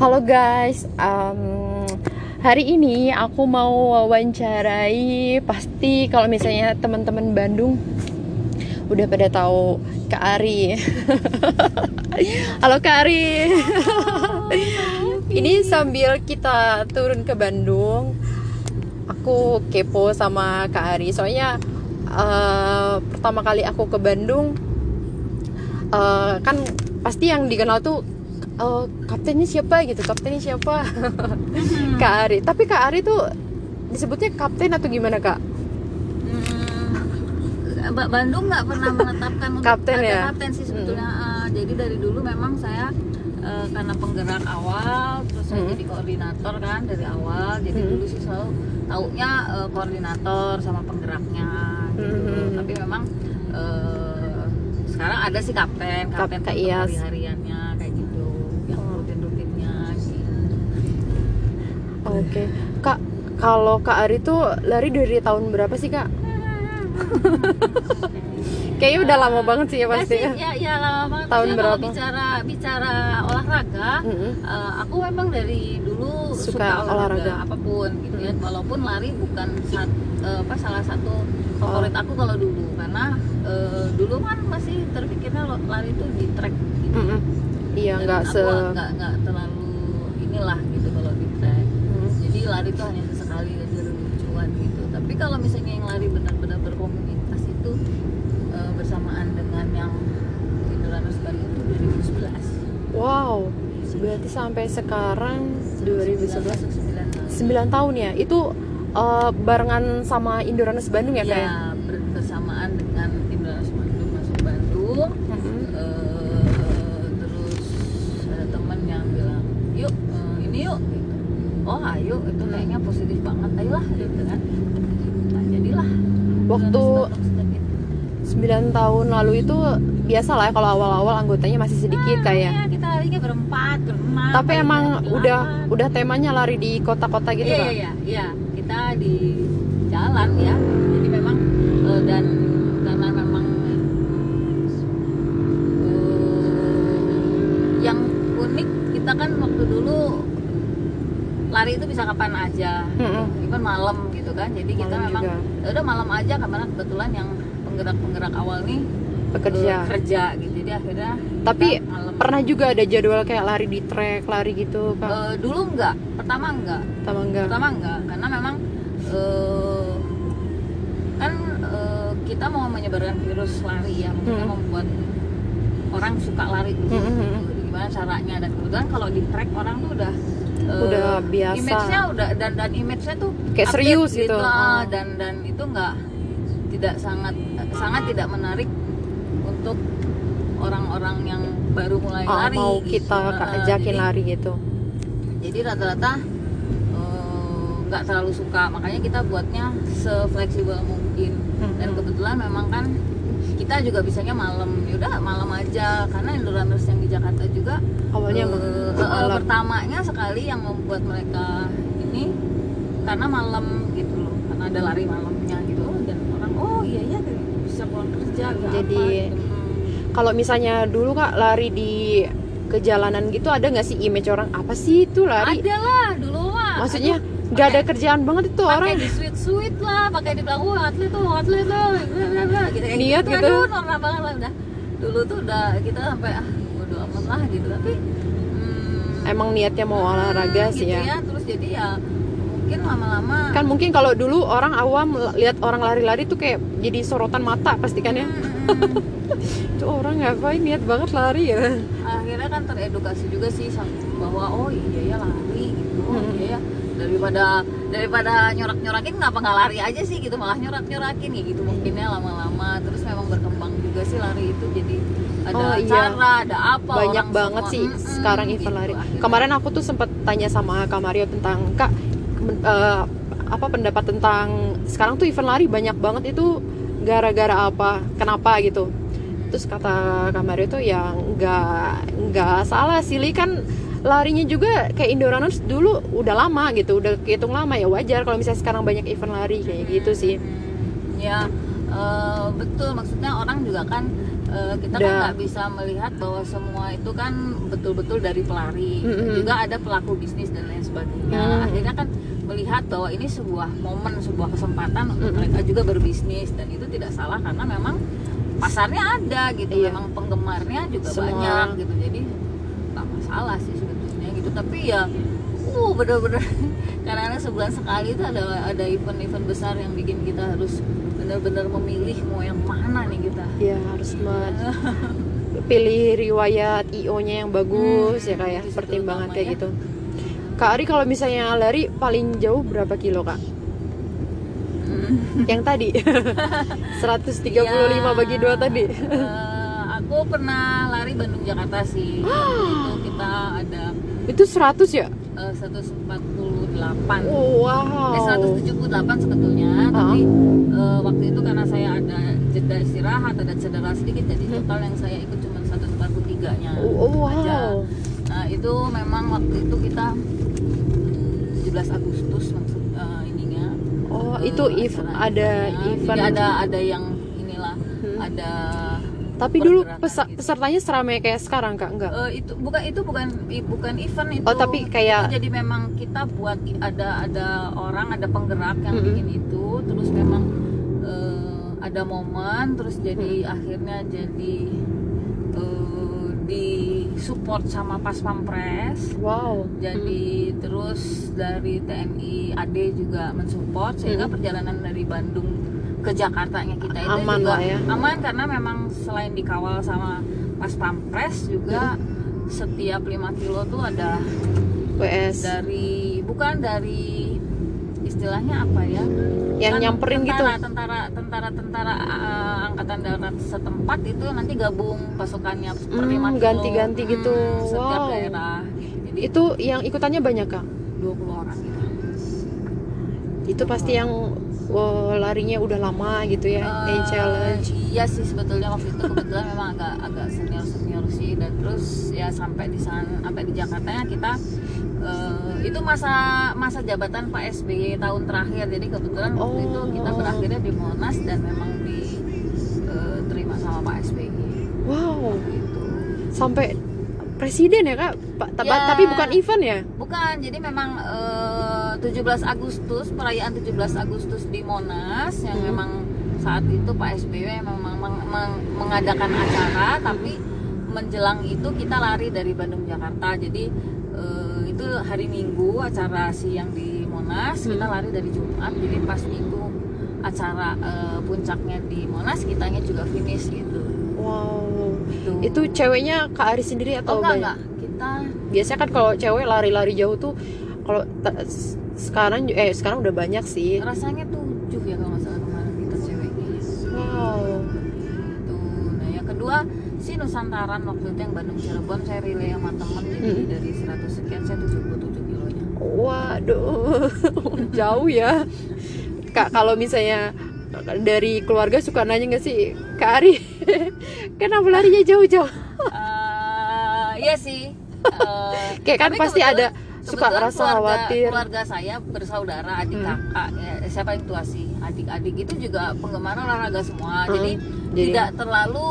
Halo guys, um, hari ini aku mau wawancarai pasti kalau misalnya teman-teman Bandung udah pada tahu Kak Ari. Halo Kak Ari. ini sambil kita turun ke Bandung, aku kepo sama Kak Ari. Soalnya uh, pertama kali aku ke Bandung, uh, kan pasti yang dikenal tuh uh, kaptennya siapa gitu kaptennya siapa hmm. Kak Ari tapi Kak Ari tuh disebutnya kapten atau gimana Kak hmm, Bandung nggak pernah menetapkan kapten ada ya kapten sih sebetulnya hmm. uh, jadi dari dulu memang saya uh, karena penggerak awal terus saya hmm. jadi koordinator kan dari awal jadi hmm. dulu sih selalu taunya uh, koordinator sama penggeraknya gitu hmm. tapi memang uh, sekarang ada sih kapten kapten Kak Iyas hariannya kayak gitu yang rutin rutinnya gitu. Oke okay. kak kalau kak Ari tuh lari dari tahun berapa sih kak Kayaknya udah uh, lama banget sih ya pasti. Ya, ya, ya lama banget. Tahun Maksudnya berapa? Kalau bicara bicara olahraga, mm -hmm. uh, aku memang dari dulu suka, suka olahraga, olahraga apa pun gitu ya. Walaupun lari bukan sat, uh, apa salah satu favorit oh. aku kalau dulu karena uh, dulu kan masih terpikirnya lari itu di track gitu. Mm -hmm. Iya nggak se nggak terlalu inilah gitu kalau di. Mm. Jadi lari itu hanya sesekali aja lucuan gitu. Tapi kalau misalnya yang lari benar-benar berkomunitas itu uh, bersamaan dengan yang Indonesian Bali itu 2011. Wow, berarti sampai sekarang 2011 9, 9 tahun ya. Itu uh, barengan sama Indonesian Bandung ya, ya kayak? bersamaan dengan Indonesian Bandung masuk Bandung. Mm -hmm. uh, terus ada teman yang bilang, yuk uh, ini yuk. Gitu. Oh ayo itu kayaknya positif banget, ayolah gitu kan. Nah jadilah. Waktu 9 tahun lalu itu biasa lah ya kalau awal-awal anggotanya masih sedikit nah, kayak. Ya, kita larinya berempat, berenam. Tapi emang berdelapan. udah udah temanya lari di kota-kota gitu iya, kan? Iya, iya, iya. Kita di jalan ya. Jadi memang uh, dan karena memang uh, yang unik kita kan waktu dulu lari itu bisa kapan aja, Mm-mm. even malam gitu kan. Jadi kita Malam memang juga. ya udah malam aja karena kebetulan yang penggerak-penggerak awal nih Bekerja. uh, kerja gitu. Jadi akhirnya Tapi malam. pernah juga ada jadwal kayak lari di trek, lari gitu kak? Uh, dulu enggak, pertama enggak. Sama enggak? pertama enggak karena memang uh, kan uh, kita mau menyebarkan virus lari ya maksudnya Hmm. membuat orang suka lari dulu Hmm, hmm, gitu. gimana caranya dan kebetulan kalau di track orang tuh udah Udah biasa. image-nya udah dan dan image-nya tuh Kayak serius gitu. ah, Oh. dan dan itu enggak tidak sangat sangat tidak menarik untuk orang-orang yang baru mulai Oh, lari mau gitu. kita Uh, ajakin jadi- lari gitu? jadi rata-rata eh, nggak terlalu suka makanya kita buatnya sefleksibel mungkin Hmm. dan kebetulan memang kan kita juga bisanya malam yaudah malam aja karena Indorunners yang di Jakarta juga Awalnya eh, malam. pertamanya sekali yang membuat mereka ini karena malam gitu loh karena ada lari malamnya gitu dan orang oh iya iya bisa pulang kerja Jadi, apa, gitu. Kalau misalnya dulu kak lari di kejalanan gitu ada nggak sih image orang apa sih itu lari? ada lah dulu mah Maksudnya Aduh, nggak ada pakai- kerjaan banget itu pakai orang. di sweet sweet lah pakai di belakang wah atlet tuh atlet tuh bla, bla, bla, gitu kayak Niat gitu, gitu. aduh norak banget lah udah dulu tuh udah kita sampai ah bodo amat lah gitu tapi hmm, Emang niatnya mau olahraga gitu sih ya. terus jadi ya mungkin lama-lama Kan mungkin kalau dulu orang awam lihat orang lari-lari tuh kayak jadi sorotan mata pasti kan ya. hmm, Itu orang ngapain niat banget lari ya. akhirnya kan teredukasi juga sih bahwa oh iya ya lari gitu oh Hmm. iya ya daripada daripada nyorak-nyorakin kenapa nggak lari aja sih gitu malah nyorak-nyorakin ya gitu mungkinnya lama-lama terus memang berkembang juga sih lari itu jadi ada Oh, iya. cara ada apa Banyak orang banget semua, sih "Mm-mm," sekarang gitu. event lari. Akhirnya- Kemarin aku tuh sempat tanya sama Kak Mario tentang Kak eh, apa pendapat tentang sekarang tuh event lari banyak banget itu gara-gara apa? Kenapa gitu? Terus kata Kak Mario tuh ya nggak nggak salah sih Li kan larinya juga kayak Indorunners dulu udah lama gitu, udah kehitung lama ya wajar kalau misalnya sekarang banyak event lari kayak gitu sih. Hmm, ya eh, betul maksudnya orang juga kan eh, kita kan Udah. nggak bisa melihat bahwa semua itu kan betul-betul dari pelari Mm-mm. juga ada pelaku bisnis dan lain sebagainya Mm. akhirnya kan melihat bahwa ini sebuah momen sebuah kesempatan untuk Mm-mm. mereka juga berbisnis dan itu tidak salah karena memang pasarnya ada gitu Iya. memang penggemarnya juga Semua. banyak gitu jadi nggak masalah sih gitu. Tapi ya uh bener-bener karena sebulan sekali itu ada ada event-event besar yang bikin kita harus benar-benar memilih mau yang mana nih kita. Ya harus me- pilih riwayat IO-nya yang bagus Hmm, ya kayak pertimbangan kayak ya. gitu. Kak Ari kalau misalnya lari paling jauh berapa kilo kak? Hmm. Yang tadi. 135 Ya, bagi dua tadi. eh, aku pernah lari Bandung Jakarta sih. Waktu itu kita ada Itu 100 ya? eh, 148 Oh, wow Eh 178 sebetulnya, tapi eh, waktu itu karena saya ada jeda istirahat, ada cedera sedikit, jadi Hmm. total yang saya ikut cuma 143-nya Oh, oh, aja. wow Nah itu memang waktu itu kita mm, 17 Agustus maksud eh, ininya. Oh eh, itu if ada event Jadi ada ada yang inilah, Hmm. ada Tapi dulu pesa- gitu. pesertanya seramai kayak sekarang kak? Enggak? Eh, itu bukan itu bukan bukan event itu. Oh, tapi kayak- Itu jadi memang kita buat ada ada orang ada penggerak yang Mm-mm. bikin itu terus memang eh, ada momen terus jadi Mm. akhirnya jadi eh, di support sama pas pampres. Wow Jadi terus dari TNI AD juga mensupport sehingga Mm. perjalanan dari Bandung ke Jakartanya kita itu Aman juga ya. aman karena memang selain dikawal sama pas pampres juga setiap 5 kilo tuh ada WS dari bukan dari istilahnya apa ya Yang Kan nyamperin gitu tentara, tentara tentara tentara eh, angkatan darat setempat itu nanti gabung pasukannya Hmm, 5 kilo ganti-ganti gitu. setiap Wow. daerah jadi Itu yang ikutannya banyak kak? 20 orang gitu Itu pasti yang wow, larinya udah lama gitu ya Eh, yang challenge. Iya sih sebetulnya waktu itu kebetulan memang agak agak senior senior sih. Dan terus ya sampai di sana sampai di Jakarta ya kita eh, itu masa masa jabatan Pak SBY tahun terakhir. Jadi kebetulan waktu itu Oh. kita berakhirnya di Monas dan memang diterima sama Pak SBY Wow. Gitu. sampai presiden ya kak? Pa- Ya. tapi bukan event ya? Bukan, jadi memang eh, 17 Agustus, perayaan 17 Agustus di Monas yang Hmm. memang saat itu Pak SBY memang meng- meng- mengadakan acara tapi menjelang itu kita lari dari Bandung Jakarta. Jadi eh, itu hari Minggu acara siang di Monas, kita Hmm. lari dari Jumat. Jadi pas Minggu acara eh, puncaknya di Monas, kitanya juga finish gitu. wow Gitu. itu ceweknya kak Ari sendiri oh atau enggak banyak enggak, kita biasanya kan kalau cewek lari-lari jauh tuh kalau sekarang eh sekarang udah banyak sih. Rasanya tujuh ya kalau nggak salah kemarin kita ceweknya wow. Itu nah yang kedua si Nusantaran waktu itu yang Bandung Cirebon saya relay sama temen jadi Hmm. dari 100 sekian saya 77 kilonya. Waduh jauh ya. Kak kalau misalnya dari keluarga suka nanya nggak sih kak Ari kenapa larinya jauh-jauh? Eh, iya sih. Eh, Kayak kan pasti kebetulan- ada suka keluarga, khawatir. keluarga saya bersaudara adik Hmm. kakak ya, siapa yang tua sih adik-adik itu juga penggemar olahraga semua Hmm, jadi, jadi- tidak terlalu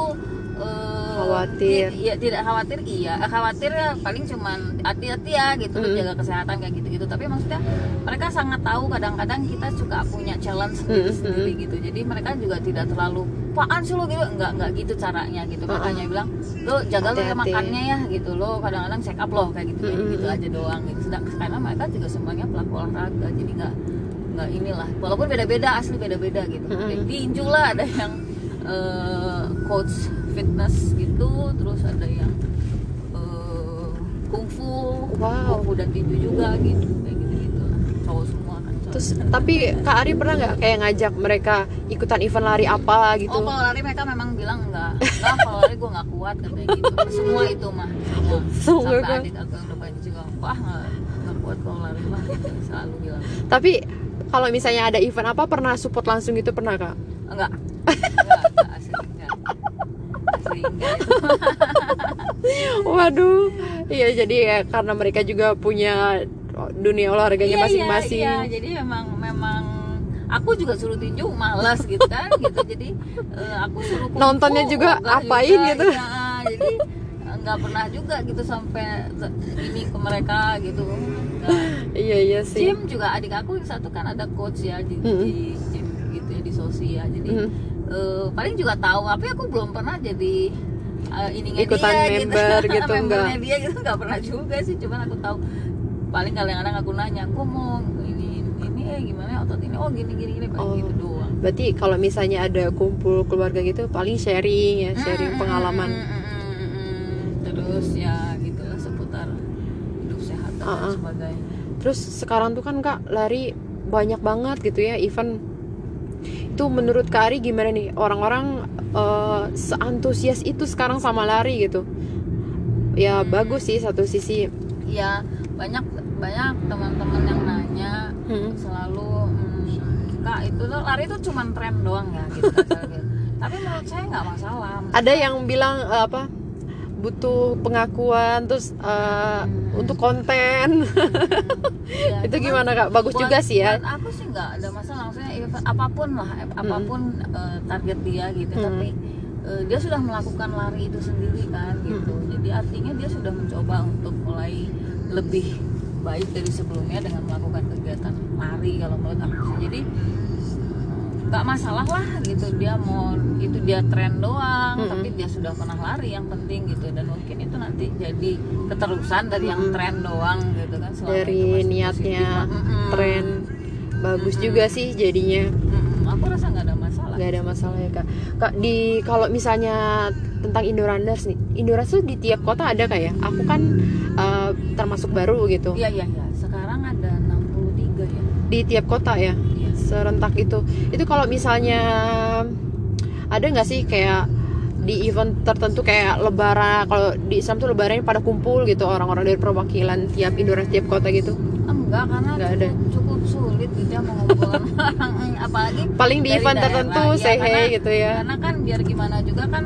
eh, Khawatir. ti- iya tidak khawatir iya. Eh, khawatir ya paling cuman hati-hati ya gitu. Hmm. jaga kesehatan kayak gitu-gitu. Tapi maksudnya mereka sangat tahu kadang-kadang kita suka punya challenge sendiri, Hmm, sendiri gitu. Jadi mereka juga tidak terlalu apaan sih lo? gitu. Enggak enggak gitu caranya gitu. Hmm. makanya bilang lo jaga lo ya makannya ya gitu. Lo kadang-kadang check up lo kayak gitu. Mm-mm. gitu aja doang gitu. Sedang karena mereka juga semuanya pelaku olahraga jadi nggak nggak inilah. Walaupun beda-beda asli beda-beda gitu. Mm-mm. di Inju lah ada yang eh, coach fitness gitu terus ada yang eh, kungfu Wow. kungfu dan tinju juga gitu kayak gitu gitu cowok semua kan cowok. terus tapi kak Ari pernah nggak kayak ngajak mereka ikutan event lari apa gitu? Oh kalau lari mereka memang bilang enggak Enggak kalau lari gue nggak kuat katanya gitu. Semua itu mah. Semua Sampai kan? adik aku yang banyak juga Wah nggak nggak kuat kalau lari mah gitu Selalu bilang. Tapi kalau misalnya ada event apa pernah support langsung gitu pernah kak? Enggak. Enggak, waduh iya jadi ya karena mereka juga punya dunia olahraganya Iya, masing-masing iya, iya. Jadi memang memang aku juga suruh tinju malas gitu kan gitu jadi eh, aku suruh kungfu, Nontonnya juga enggak apain juga, gitu. iya. jadi nggak pernah juga gitu sampai ini ke mereka gitu Nggak. iya iya sih gym juga adik aku yang satu kan ada coach ya di, Mm-mm. di gym gitu ya di sosial jadi Mm. Eh, paling juga tahu tapi aku belum pernah jadi eh, ininya Ikutan dia member gitu, membernya enggak? dia gitu nggak pernah juga sih cuman aku tahu paling kadang-kadang aku nanya aku mau ini ini eh gimana otot ini oh gini gini gini Oh. gitu doang berarti kalau misalnya ada kumpul keluarga gitu paling sharing ya sharing Mm, pengalaman mm, mm, mm, mm. terus ya gitulah seputar hidup sehat dan Uh-uh. sebagainya Terus sekarang tuh kan kak lari banyak banget gitu ya event itu menurut Kak Ari gimana nih orang-orang eh, seantusias itu sekarang sama lari gitu ya Hmm. bagus sih satu sisi ya banyak banyak teman-teman yang nanya Hmm. selalu hmm, kak itu tuh lari itu cuma tren doang ya gitu kata dia. tapi menurut saya nggak masalah ada yang bilang eh, apa butuh pengakuan terus eh, untuk konten. Ya, itu gimana kak? Bagus buat- juga sih ya. buat aku sih nggak ada masalah. Maksudnya apa pun lah eh, apa pun eh, target dia gitu. Hmm. tapi eh, dia sudah melakukan lari itu sendiri kan gitu. Hmm. jadi artinya dia sudah mencoba untuk mulai lebih baik dari sebelumnya dengan melakukan kegiatan lari kalau menurut aku sih. Jadi nggak masalah lah gitu dia mau itu dia tren doang Mm-mm. tapi dia sudah pernah lari yang penting gitu dan mungkin itu nanti jadi keterusan dari yang Mm-mm. tren doang gitu kan selama itu dari niatnya positif. Mm-mm. tren bagus Mm-mm. juga sih jadinya Mm-mm. aku rasa nggak ada masalah nggak ada masalah ya kak kak di kalau misalnya tentang Indorunners nih Indorunners tuh di tiap kota ada kayak aku kan eh, termasuk baru gitu iya iya iya sekarang ada 63 ya di tiap kota ya. Serentak itu itu kalau misalnya ada nggak sih kayak di event tertentu kayak lebaran kalau di Islam tuh lebaran pada kumpul gitu orang-orang dari perwakilan tiap Indonesia tiap kota gitu enggak karena Nggak cukup, ada. cukup sulit gitu ya mengumpulkan orang apalagi paling di event daerah. tertentu Iya, say karena- hey gitu ya karena kan biar gimana juga kan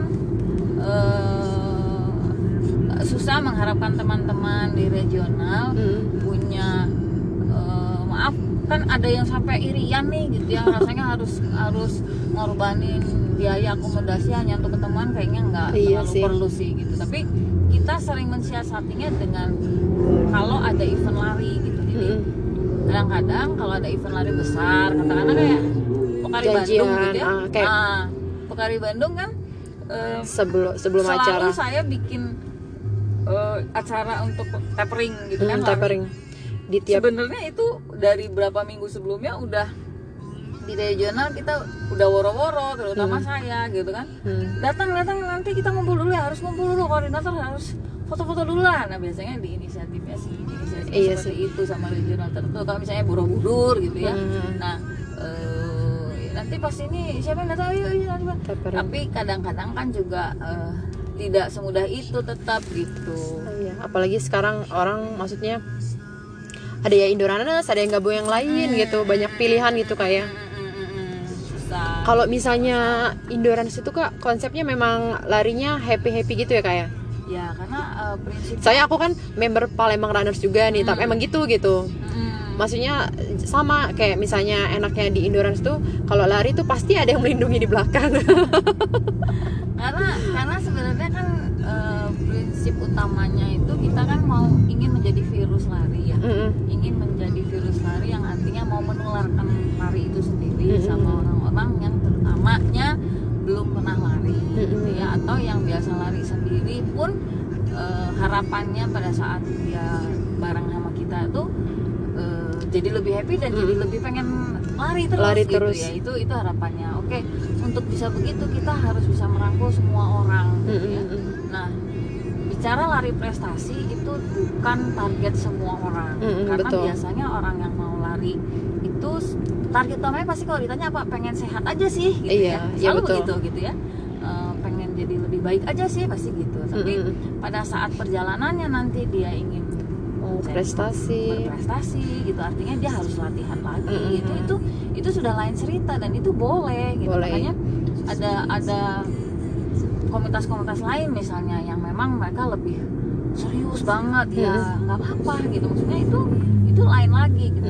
eh, susah mengharapkan teman-teman di regional Hmm. punya eh, maaf kan ada yang sampai irian nih gitu ya rasanya harus harus ngorbanin biaya akomodasi hanya untuk ketemuan kayaknya nggak Iya terlalu sih. perlu sih gitu. Tapi kita sering mensiasatinya dengan kalau ada event lari gitu. Jadi kadang-kadang kalau ada event lari besar katakanlah kayak Janjian, Bandung gitu ya. Ah, kayak- Ah, Pokari Bandung kan eh, sebelum sebelum selalu acara. saya bikin eh, acara untuk tapering gitu kan Hmm, lari. Di tiap sebenarnya itu dari berapa minggu sebelumnya udah di regional kita udah woro-woro terutama Hmm. saya gitu kan Hmm. datang datang nanti kita ngumpul dulu ya harus ngumpul dulu koordinator harus foto-foto dulu lah nah biasanya di inisiatifnya sih inisiatif Iya seperti itu sama regional tertentu kalau misalnya borobudur gitu ya Hmm. nah eh, nanti pas ini siapa yang datang ayo, ayo. Tapering. tapi kadang-kadang kan juga eh, tidak semudah itu tetap gitu Oh iya, apalagi sekarang orang maksudnya ada ya Indoranas, ada yang gabung yang lain gitu, banyak pilihan gitu kayak. Susah Kalau misalnya Indoranas itu kak konsepnya memang larinya happy happy gitu ya kayak. ya karena eh, prinsip Saya aku kan member Palembang Runners juga nih, tapi Hmm. emang gitu gitu. Mm, Maksudnya sama kayak misalnya enaknya di Indoranas tuh kalau lari tuh pasti ada yang melindungi di belakang. karena karena sebenarnya kan eh, prinsip utamanya itu kita kan mau ingin menjadi virus lari ya ingin menjadi virus lari yang menularkan lari itu sendiri Mm-mm. sama orang-orang yang terutamanya belum pernah lari gitu Mm-mm. ya atau yang biasa lari sendiri pun eh, harapannya pada saat dia bareng sama kita tuh eh, jadi lebih happy dan jadi Mm. lebih pengen lari terus Lari gitu terus. ya itu itu harapannya oke untuk bisa begitu kita harus bisa merangkul semua orang gitu ya Mm-mm. Nah, bicara lari prestasi itu bukan target semua orang. Mm-mm, Karena betul. biasanya orang yang mau lari itu target utamanya pasti kalau ditanya apa pengen sehat aja sih gitu Iya, ya. iya Selalu betul. begitu gitu ya. Eh, pengen jadi lebih baik aja sih pasti gitu. Tapi Mm-mm. pada saat perjalanannya nanti dia ingin saya- prestasi. berprestasi gitu artinya dia harus latihan lagi Mm-mm. gitu itu itu sudah lain cerita dan itu boleh gitu Boleh. makanya ada ada komunitas-komunitas lain misalnya yang memang mereka lebih serius banget ya nggak apa-apa gitu. Maksudnya itu itu lain lagi gitu.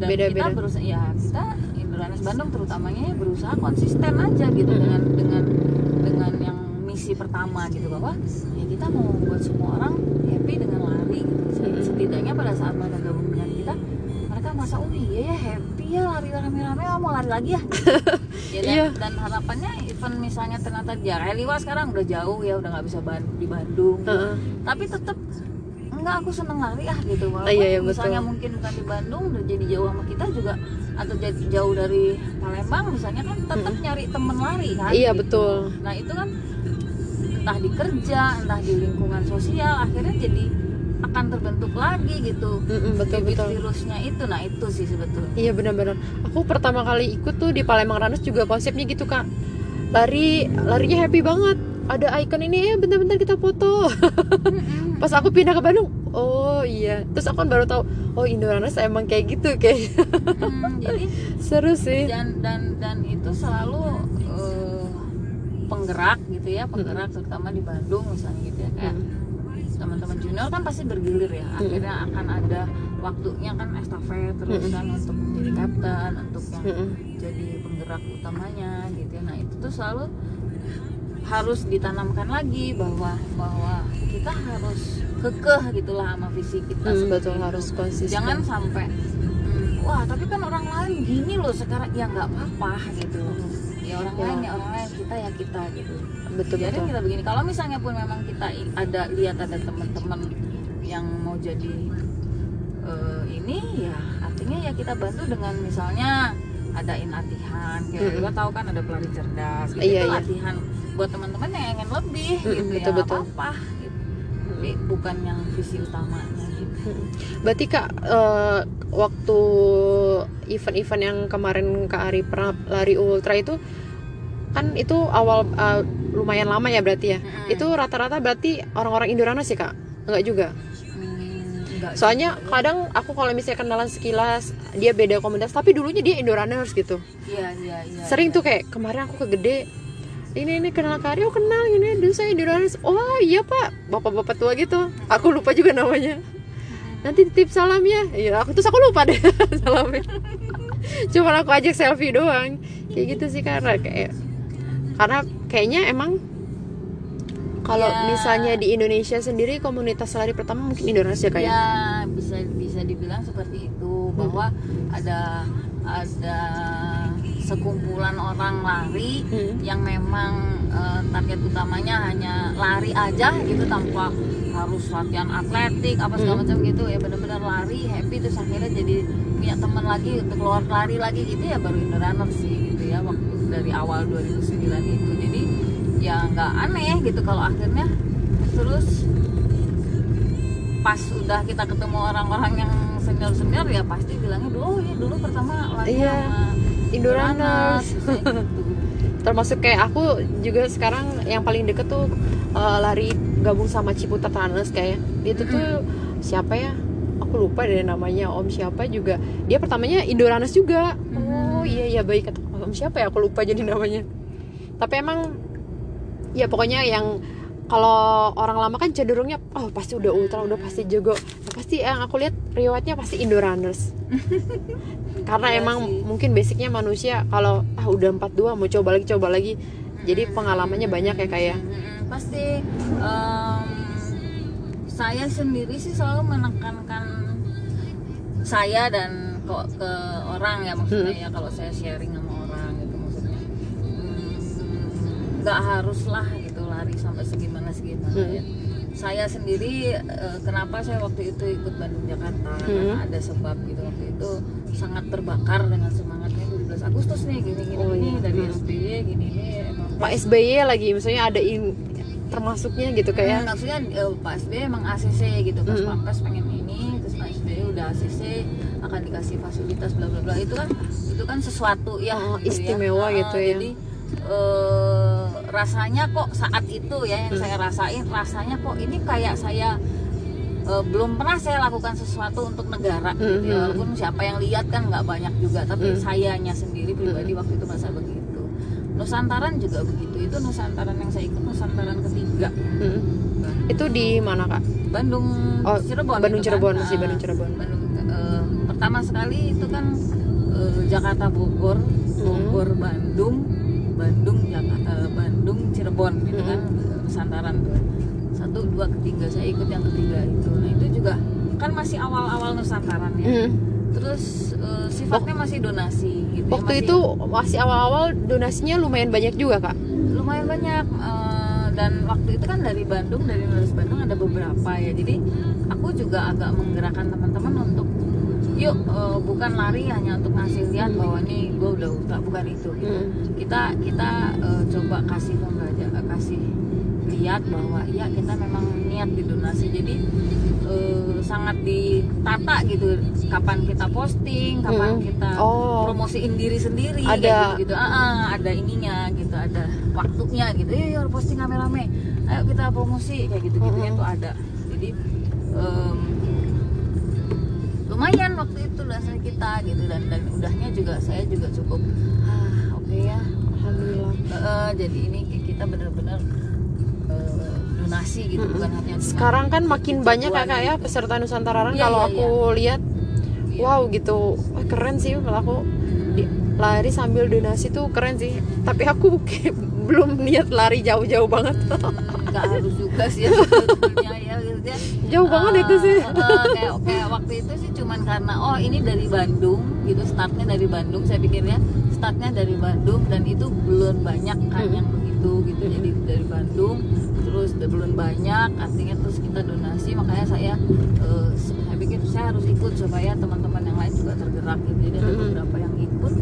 Dan Beda-beda. kita berusaha ya kita Induranes Bandung terutamanya ya berusaha konsisten aja gitu Mm-mm. dengan dengan dengan yang misi pertama gitu bahwa ya kita mau buat semua orang happy dengan lari gitu. Setidaknya pada saat mereka gabung dengan kita mereka merasa oh iya ya happy ya lari rame-rame oh, mau lari lagi ya ya dan, Iya. dan harapannya event misalnya ternyata ya Reliwa sekarang udah jauh ya udah nggak bisa di Bandung gitu. Heeh. tapi tetap enggak aku seneng lari ah gitu walaupun iya, iya, misalnya betul. mungkin bukan di Bandung udah jadi jauh sama kita juga atau jadi jauh dari Palembang misalnya kan tetap nyari temen lari kan Iya, gitu. betul. nah itu kan entah di kerja entah di lingkungan sosial akhirnya jadi akan terbentuk lagi gitu Mm-mm, betul bibit betul virusnya itu nah itu sih sebetulnya Iya benar-benar. Aku pertama kali ikut tuh di Palembang Runners juga konsepnya gitu kak. Lari larinya happy banget. Ada icon ini ya bentar-bentar kita foto. Pas aku pindah ke Bandung, oh iya. Terus aku kan baru tahu, oh Indo Runners emang kayak gitu kayak Hmm, jadi seru sih. dan dan dan itu selalu eh, penggerak gitu ya penggerak terutama di Bandung misalnya gitu ya kayak Mm. Teman-teman junior kan pasti bergilir ya akhirnya akan ada waktunya kan estafet terus kan untuk menjadi kapten untuk yang jadi penggerak utamanya gitu ya. nah itu tuh selalu harus ditanamkan lagi bahwa bahwa kita harus kekeh gitulah sama visi kita Hmm, seperti betul itu. harus konsisten. jangan sampai hmm, wah tapi kan orang lain gini loh sekarang ya nggak apa-apa gitu ya orang Ya. lain ya orang lain kita ya kita gitu betul jadi betul. kita begini kalau misalnya pun memang kita ada lihat ada teman-teman yang mau jadi eh, ini ya artinya ya kita bantu dengan misalnya adain latihan kayak Mm-mm. kita tahu kan ada pelari cerdas gitu Iya, itu iya. latihan buat teman-teman yang ingin lebih Mm-mm, gitu ya betul, betul. apa-apa gitu. tapi bukan yang visi utamanya gitu. Berarti kak eh, waktu event-event yang kemarin kak Ari pernah lari ultra itu kan itu awal eh, lumayan lama ya berarti ya. Mm-mm. Itu rata-rata berarti orang-orang Indorana sih kak? Enggak juga. Hmm, enggak Soalnya juga. kadang aku kalau misalnya kenalan sekilas dia beda komunitas tapi dulunya dia Indorunners gitu. iya iya iya Sering iya. tuh kayak kemarin aku ke gede ini ini kenal oh kenal ini dulu saya Indorunners. Oh iya pak, bapak-bapak tua gitu. Aku lupa juga namanya. Nanti titip salam ya. Iya aku terus aku lupa deh salamnya. Cuma aku ajak selfie doang. Kayak gitu sih karena kayak karena kayaknya emang kalau Ya. misalnya di Indonesia sendiri komunitas lari pertama mungkin Indonesia kayak. ya bisa bisa dibilang seperti itu bahwa ada ada sekumpulan orang lari Hmm. yang memang eh, target utamanya hanya lari aja gitu tanpa harus latihan atletik apa segala Hmm. macam gitu ya benar-benar lari happy terus akhirnya jadi punya teman lagi untuk keluar lari lagi gitu ya baru Indorunner sih gitu ya waktu dari awal 2009 itu. Jadi ya nggak aneh gitu kalau akhirnya terus pas udah kita ketemu orang-orang yang senior-senior ya pasti bilangnya dulu oh ya dulu pertama lari Iya, sama Indorunners. gitu. termasuk kayak aku juga sekarang yang paling deket tuh uh, lari gabung sama Ciputat Runners kayak. Itu tuh siapa ya? Aku lupa deh namanya Om siapa juga. Dia pertamanya Indorunners juga oh iya iya baik. Kata Om siapa ya? Aku lupa jadi namanya. Tapi emang ya pokoknya yang kalau orang lama kan cenderungnya oh pasti udah ultra udah pasti jago. Nah, pasti yang aku lihat riwayatnya pasti Indorunners karena Iya emang sih. mungkin basicnya manusia kalau ah udah 42 mau coba lagi coba lagi. Jadi pengalamannya banyak ya kayak Mm-mm. pasti em, saya sendiri sih selalu menekankan saya dan kok ke orang ya maksudnya ya kalau saya sharing sama orang gitu maksudnya Hmm, nggak haruslah gitu lari sampai segimana segimana Hmm. ya saya sendiri eh, kenapa saya waktu itu ikut Bandung Jakarta karena Hmm. ada sebab gitu waktu itu sangat terbakar dengan semangatnya 17 Agustus nih gini gini Oh, gini iya. dari Hmm. SBY gini nih emang Pak SBY lagi misalnya ada in, termasuknya gitu Hmm, kayak maksudnya eh, Pak SBY emang ACC gitu pas Mm. Pampres pengen ini terus Pak SBY udah ACC akan dikasih fasilitas bla bla bla itu kan itu kan sesuatu ya Oh, gitu ya. istimewa Ah, gitu ya. jadi eh, rasanya kok saat itu ya yang Hmm. saya rasain rasanya kok ini kayak saya eh, belum pernah saya lakukan sesuatu untuk negara gitu ya. Mhm. walaupun siapa yang lihat kan nggak banyak juga tapi Hmm. sayanya sendiri pribadi waktu itu merasa begitu Nusantaran juga begitu itu Nusantaran yang saya ikut Nusantaran ketiga hmm. itu di mana kak Bandung Oh, Cirebon Bandung itu Cirebon, kan. masih Ah, Bandung Cirebon. Bandung, pertama sekali itu kan eh, Jakarta Bogor Bogor Bandung Bandung Jakarta eh, Bandung Cirebon gitu Hmm. kan eh, Nusantara satu dua ketiga saya ikut yang ketiga itu. Nah itu juga kan masih awal-awal Nusantara ya. Hmm. terus eh, sifatnya masih donasi gitu ya, waktu masih- itu masih awal-awal donasinya lumayan banyak juga kak? Lumayan banyak eh, dan waktu itu kan dari Bandung dari Nulis Bandung ada beberapa ya. Jadi aku juga agak menggerakkan teman-teman untuk yuk eh, bukan lari hanya untuk ngasih lihat bahwa nih gue udah udah bukan itu gitu. Hmm. kita kita eh, coba kasih pembelajaran eh, kasih lihat bahwa ya kita memang niat di donasi jadi eh, sangat ditata gitu kapan kita posting kapan Hmm. kita oh promosiin diri sendiri Ada- gitu, gitu. Ah, ah, ada ininya gitu ada waktunya gitu ya posting rame-rame ayo kita promosi kayak gitu gitu Mm-mm. itu ada jadi em, lumayan waktu itu dasar kita gitu dan dan udahnya juga saya juga cukup ah oke ya alhamdulillah eh, jadi ini kita benar-benar eh, donasi gitu Mm-mm. bukan hanya sekarang kan makin banyak kakak ya gitu. peserta Nusantara Run. Iya, kalau iya, aku lihat Iya. wow gitu Wah, keren sih kalau aku lari sambil donasi tuh keren sih tapi aku belum niat lari jauh-jauh banget Hmm, nggak harus juga sih ya jauh banget Eh, itu sih. eh, kayak kayak waktu itu sih cuman karena oh ini dari Bandung gitu startnya dari Bandung. Saya pikirnya startnya dari Bandung dan itu belum banyak kan yang begitu gitu. Jadi dari Bandung terus belum banyak artinya terus kita donasi. Makanya saya eh, saya pikir saya harus ikut supaya teman-teman yang lain juga tergerak gitu. Jadi ada beberapa yang ikut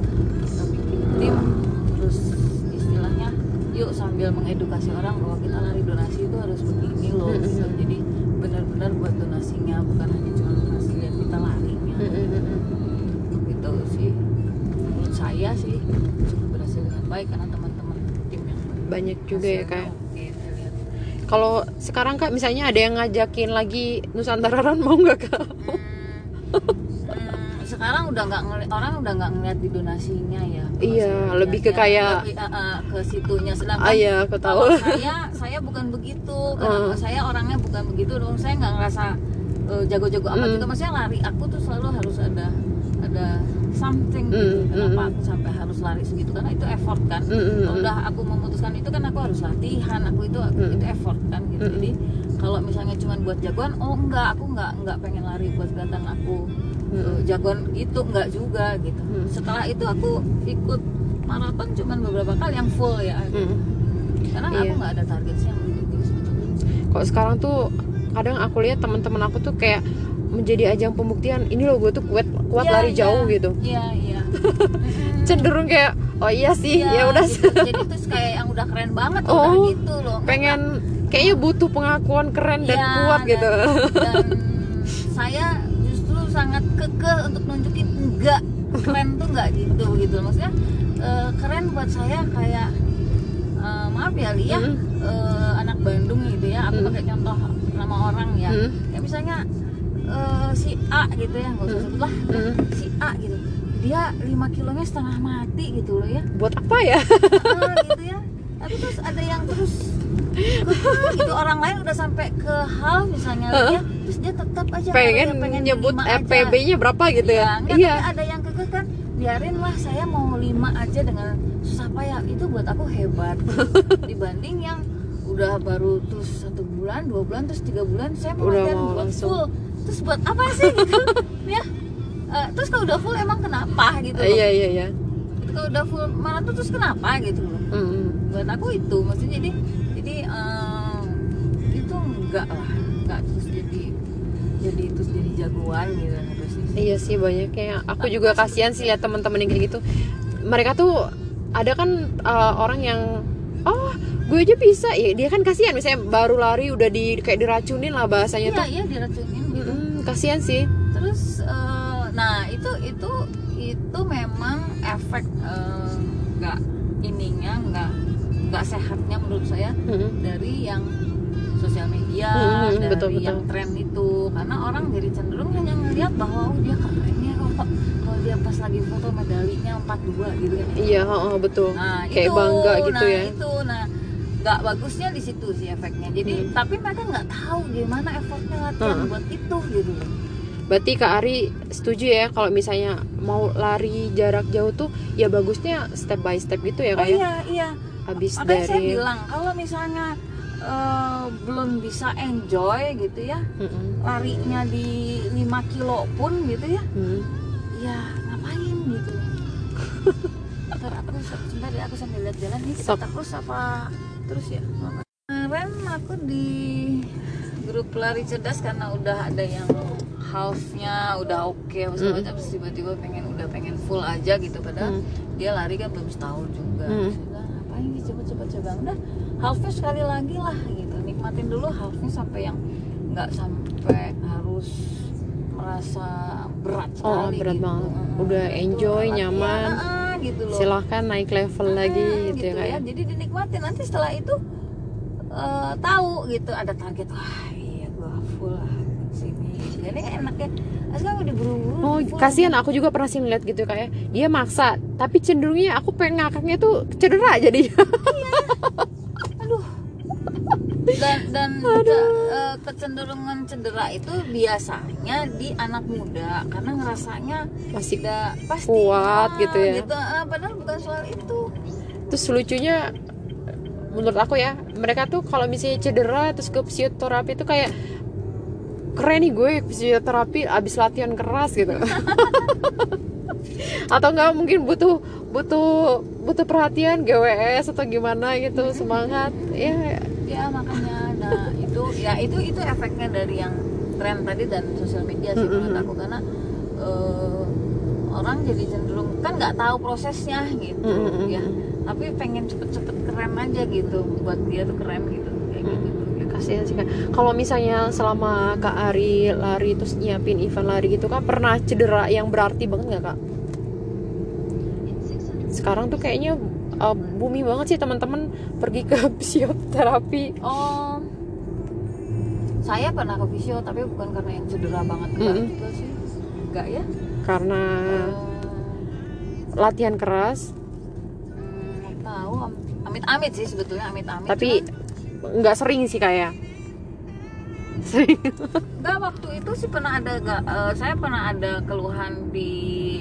kita bikin tim. Terus istilahnya yuk sambil mengedukasi orang bahwa kita lari donasi itu harus begini loh gitu. jadi benar-benar buat donasinya bukan hanya cuma donasi lihat kita larinya. Gitu sih. Menurut saya sih cukup berhasil dengan baik karena teman-teman tim yang banyak juga ya kayak lihat. Kalau sekarang kak misalnya ada yang ngajakin lagi Nusantara Run mau nggak kak? Hmm, sekarang udah nggak orang udah nggak ngeliat di donasinya ya. Iya, lebih ke kayak- Lebih, uh, uh, ke situnya. Sedangkan ah iya aku tahu. saya saya bukan begitu. Karena Hmm. saya orangnya bukan begitu dong. Saya nggak ngerasa uh, jago-jago amat Hmm. juga maksudnya lari aku tuh selalu harus ada ada something Hmm, gitu kenapa hmm. aku sampai harus lari segitu? Karena itu effort kan. Kalau udah aku memutuskan itu kan aku harus latihan. Aku itu Hmm. itu effort kan gitu. Hmm. jadi kalau misalnya cuma buat jagoan oh enggak. Aku enggak enggak pengen lari buat kelihatan aku Uh, jagoan itu enggak juga gitu Hmm. setelah itu aku ikut maraton cuman beberapa kali yang full ya Mm. karena Iya. aku nggak ada target sih yang sebetulnya kok sekarang tuh kadang aku lihat teman-teman aku tuh kayak menjadi ajang pembuktian ini loh gue tuh kuat kuat Iya, lari iya. jauh gitu iya iya cenderung kayak oh iya sih Iya, ya udah gitu. jadi terus kayak yang udah keren banget Oh, udah gitu loh pengen kayaknya butuh pengakuan keren dan Iya, kuat dan- gitu dan sangat kekeh untuk nunjukin enggak keren tuh enggak gitu gitu maksudnya eh, keren buat saya kayak eh, maaf ya Lia Mm. eh, anak Bandung gitu ya aku Mm. pakai contoh nama orang ya Mm. kayak misalnya eh, si A gitu ya nggak usah Mm. sebut lah Mm. si A gitu dia 5 kilonya setengah mati gitu loh ya buat apa ya Ah, gitu ya tapi terus ada yang terus gitu orang lain udah sampai ke hal misalnya Heeh. ya terus dia tetap aja pengen, ya, pengen nyebut. MPB-nya berapa gitu ya, enggak, iya tapi ada yang kekeh kan biarin lah saya mau lima aja dengan susah payah itu buat aku hebat dibanding yang udah baru terus satu bulan dua bulan terus tiga bulan saya mau Udah mau buat langsung. full terus buat apa sih gitu ya Eh, terus kalau udah full emang kenapa gitu loh. iya iya iya Itu kalau udah full maraton terus kenapa gitu loh Mm. buat aku itu maksudnya jadi itu enggak lah. Enggak terus jadi jadi terus jadi jagoan gitu harus Iya sih banyaknya. Aku juga kasihan sih lihat teman-teman yang kayak gitu. Mereka tuh ada kan uh, orang yang oh gue aja bisa. Ya dia kan kasihan. Misalnya baru lari udah di kayak diracunin lah bahasanya iya tuh. iya diracunin gitu. Mm, kasihan sih. Terus eh, nah itu itu itu memang efek eh, nggak ininya nggak nggak sehatnya menurut saya Mm, dari yang sosial media Hmm, dari betul, betul. yang tren itu. Karena orang jadi cenderung hanya ngelihat bahwa oh dia keren ya kok kalau dia pas lagi foto medalinya 42 gitu kan iya oh, betul. Nah kayak itu, bangga gitu nah, ya. itu nah nggak bagusnya di situ sih efeknya. Jadi Hmm. tapi mereka nggak tahu gimana effortnya latihan Hmm. buat itu gitu berarti Kak Ari setuju ya kalau misalnya mau lari jarak jauh tuh ya bagusnya step by step gitu ya oh kayak iya iya. Habis makanya saya dari bilang kalau misalnya eh, belum bisa enjoy gitu ya Mm-mm. larinya di 5 kilo pun gitu ya Hmm. ya ngapain gitu ntar aku se- sebentar ya aku sambil lihat jalan nih kita terus apa terus ya kemarin aku di grup lari cerdas karena udah ada yang halfnya udah oke Mm. macam terus tiba-tiba pengen udah pengen full aja gitu padahal dia lari kan belum setahun juga Hmm. Dia bilang, ngapain sih cepet-cepet coba udah halfnya sekali lagi lah gitu nikmatin dulu halfnya sampai yang nggak sampai harus merasa berat Oh, sekali berat gitu. banget. Mm-mm. Udah enjoy, latihan, nyaman. ah, gitu loh silahkan naik level lagi Ah, gitu, ya kayak jadi dinikmatin nanti setelah itu eh, tahu gitu ada target wah iya gua full lah sini jadi enak ya sekarang udah buru-buru Oh, kasihan aku juga pernah sih ngeliat gitu kayak dia maksa, tapi cenderungnya aku pengen ngakaknya tuh cedera jadi. aduh dan dan ke- eh, kecenderungan cedera itu biasanya di anak muda karena ngerasanya Masih tidak pasti kuat ah, gitu ya. gitu, ah, padahal bukan soal itu terus lucunya menurut aku ya, mereka tuh kalau misalnya cedera terus ke fisioterapi tuh kayak keren nih gue fisioterapi abis latihan keras gitu. Atau enggak mungkin butuh butuh butuh perhatian GWS atau gimana gitu semangat ya ya makanya. Nah itu ya itu itu efeknya dari yang tren tadi dan sosial media sih menurut Mm-mm. aku. Karena eh, orang jadi cenderung kan nggak tahu prosesnya gitu Mm-mm. ya. Tapi pengen cepet-cepet keren aja gitu buat dia tuh keren gitu kayak gitu. Ya, kasihan sih kak. Kalau misalnya selama kak Ari lari terus nyiapin event lari gitu kan pernah cedera yang berarti banget nggak kak? Sekarang tuh kayaknya uh, booming banget sih teman-teman. Pergi ke fisioterapi. Oh. Saya pernah ke fisio tapi bukan karena yang cedera banget enggak Mm-mm. juga sih. Enggak ya? Karena Eh, latihan keras. Hmm, tahu amit-amit sih sebetulnya amit-amit tapi nggak sering sih kayak sering Enggak waktu itu sih pernah ada ga- eh, saya pernah ada keluhan di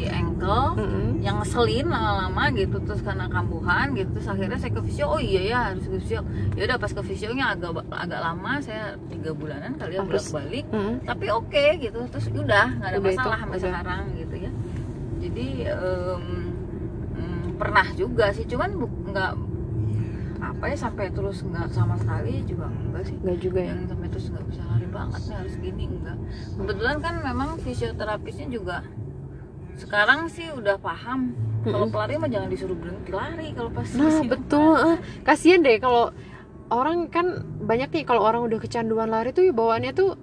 ankle Mm-mm. yang ngeselin lama-lama gitu terus karena kambuhan gitu terus akhirnya saya ke fisio oh iya ya harus ke fisio ya udah pas ke fisionya agak agak lama saya tiga bulanan kali ya bolak balik Mm-mm. tapi oke gitu terus udah nggak ada Udah itu, masalah sampai udah. sekarang gitu ya jadi mm, pernah juga sih cuman nggak apa ya sampai terus nggak sama sekali juga enggak sih. Nggak juga ya? Yang sampai terus nggak bisa lari banget nih harus gini enggak. Kebetulan kan memang fisioterapisnya juga sekarang sih udah paham. Kalau pelari mah jangan disuruh berhenti lari kalau pas Nah betul, eh. kasihan deh kalau orang kan banyak nih kalau orang udah kecanduan lari tuh ya bawaannya tuh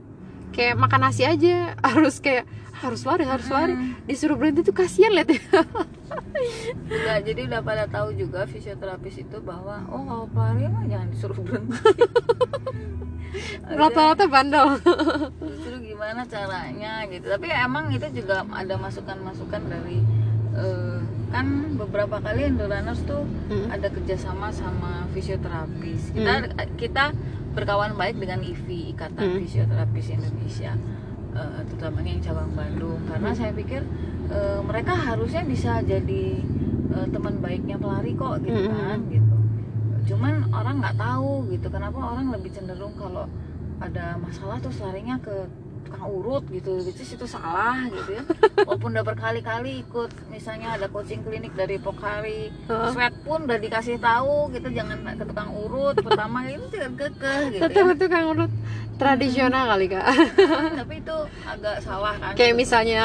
kayak makan nasi aja. Harus kayak harus lari harus lari. Disuruh berhenti tuh kasihan lihat ya. Udah, jadi udah pada tahu juga fisioterapis itu bahwa oh kalau pelari mah jangan disuruh berhenti Rata-rata bandel. justru gimana caranya gitu tapi emang itu juga ada masukan-masukan dari eh, kan beberapa kali Enduraners tuh Hmm. ada kerjasama sama fisioterapis kita kita berkawan baik dengan IFI Ikatan Hmm. Fisioterapis Indonesia eh, terutamanya yang cabang Bandung. Karena saya pikir eh, mereka harusnya bisa jadi eh, teman baiknya pelari kok gitu kan gitu. Cuman orang nggak tahu gitu. Kenapa orang lebih cenderung kalau ada masalah terus larinya ke tukang urut gitu. Itu itu salah gitu ya. Walaupun udah berkali-kali ikut misalnya ada coaching klinik dari Pokari Heeh. sweat pun udah dikasih tahu gitu. Jangan ke tukang urut pertama itu tidak kekeh gitu ya. Betul betul kan tradisional kali kak. tapi itu agak salah kan Kayak misalnya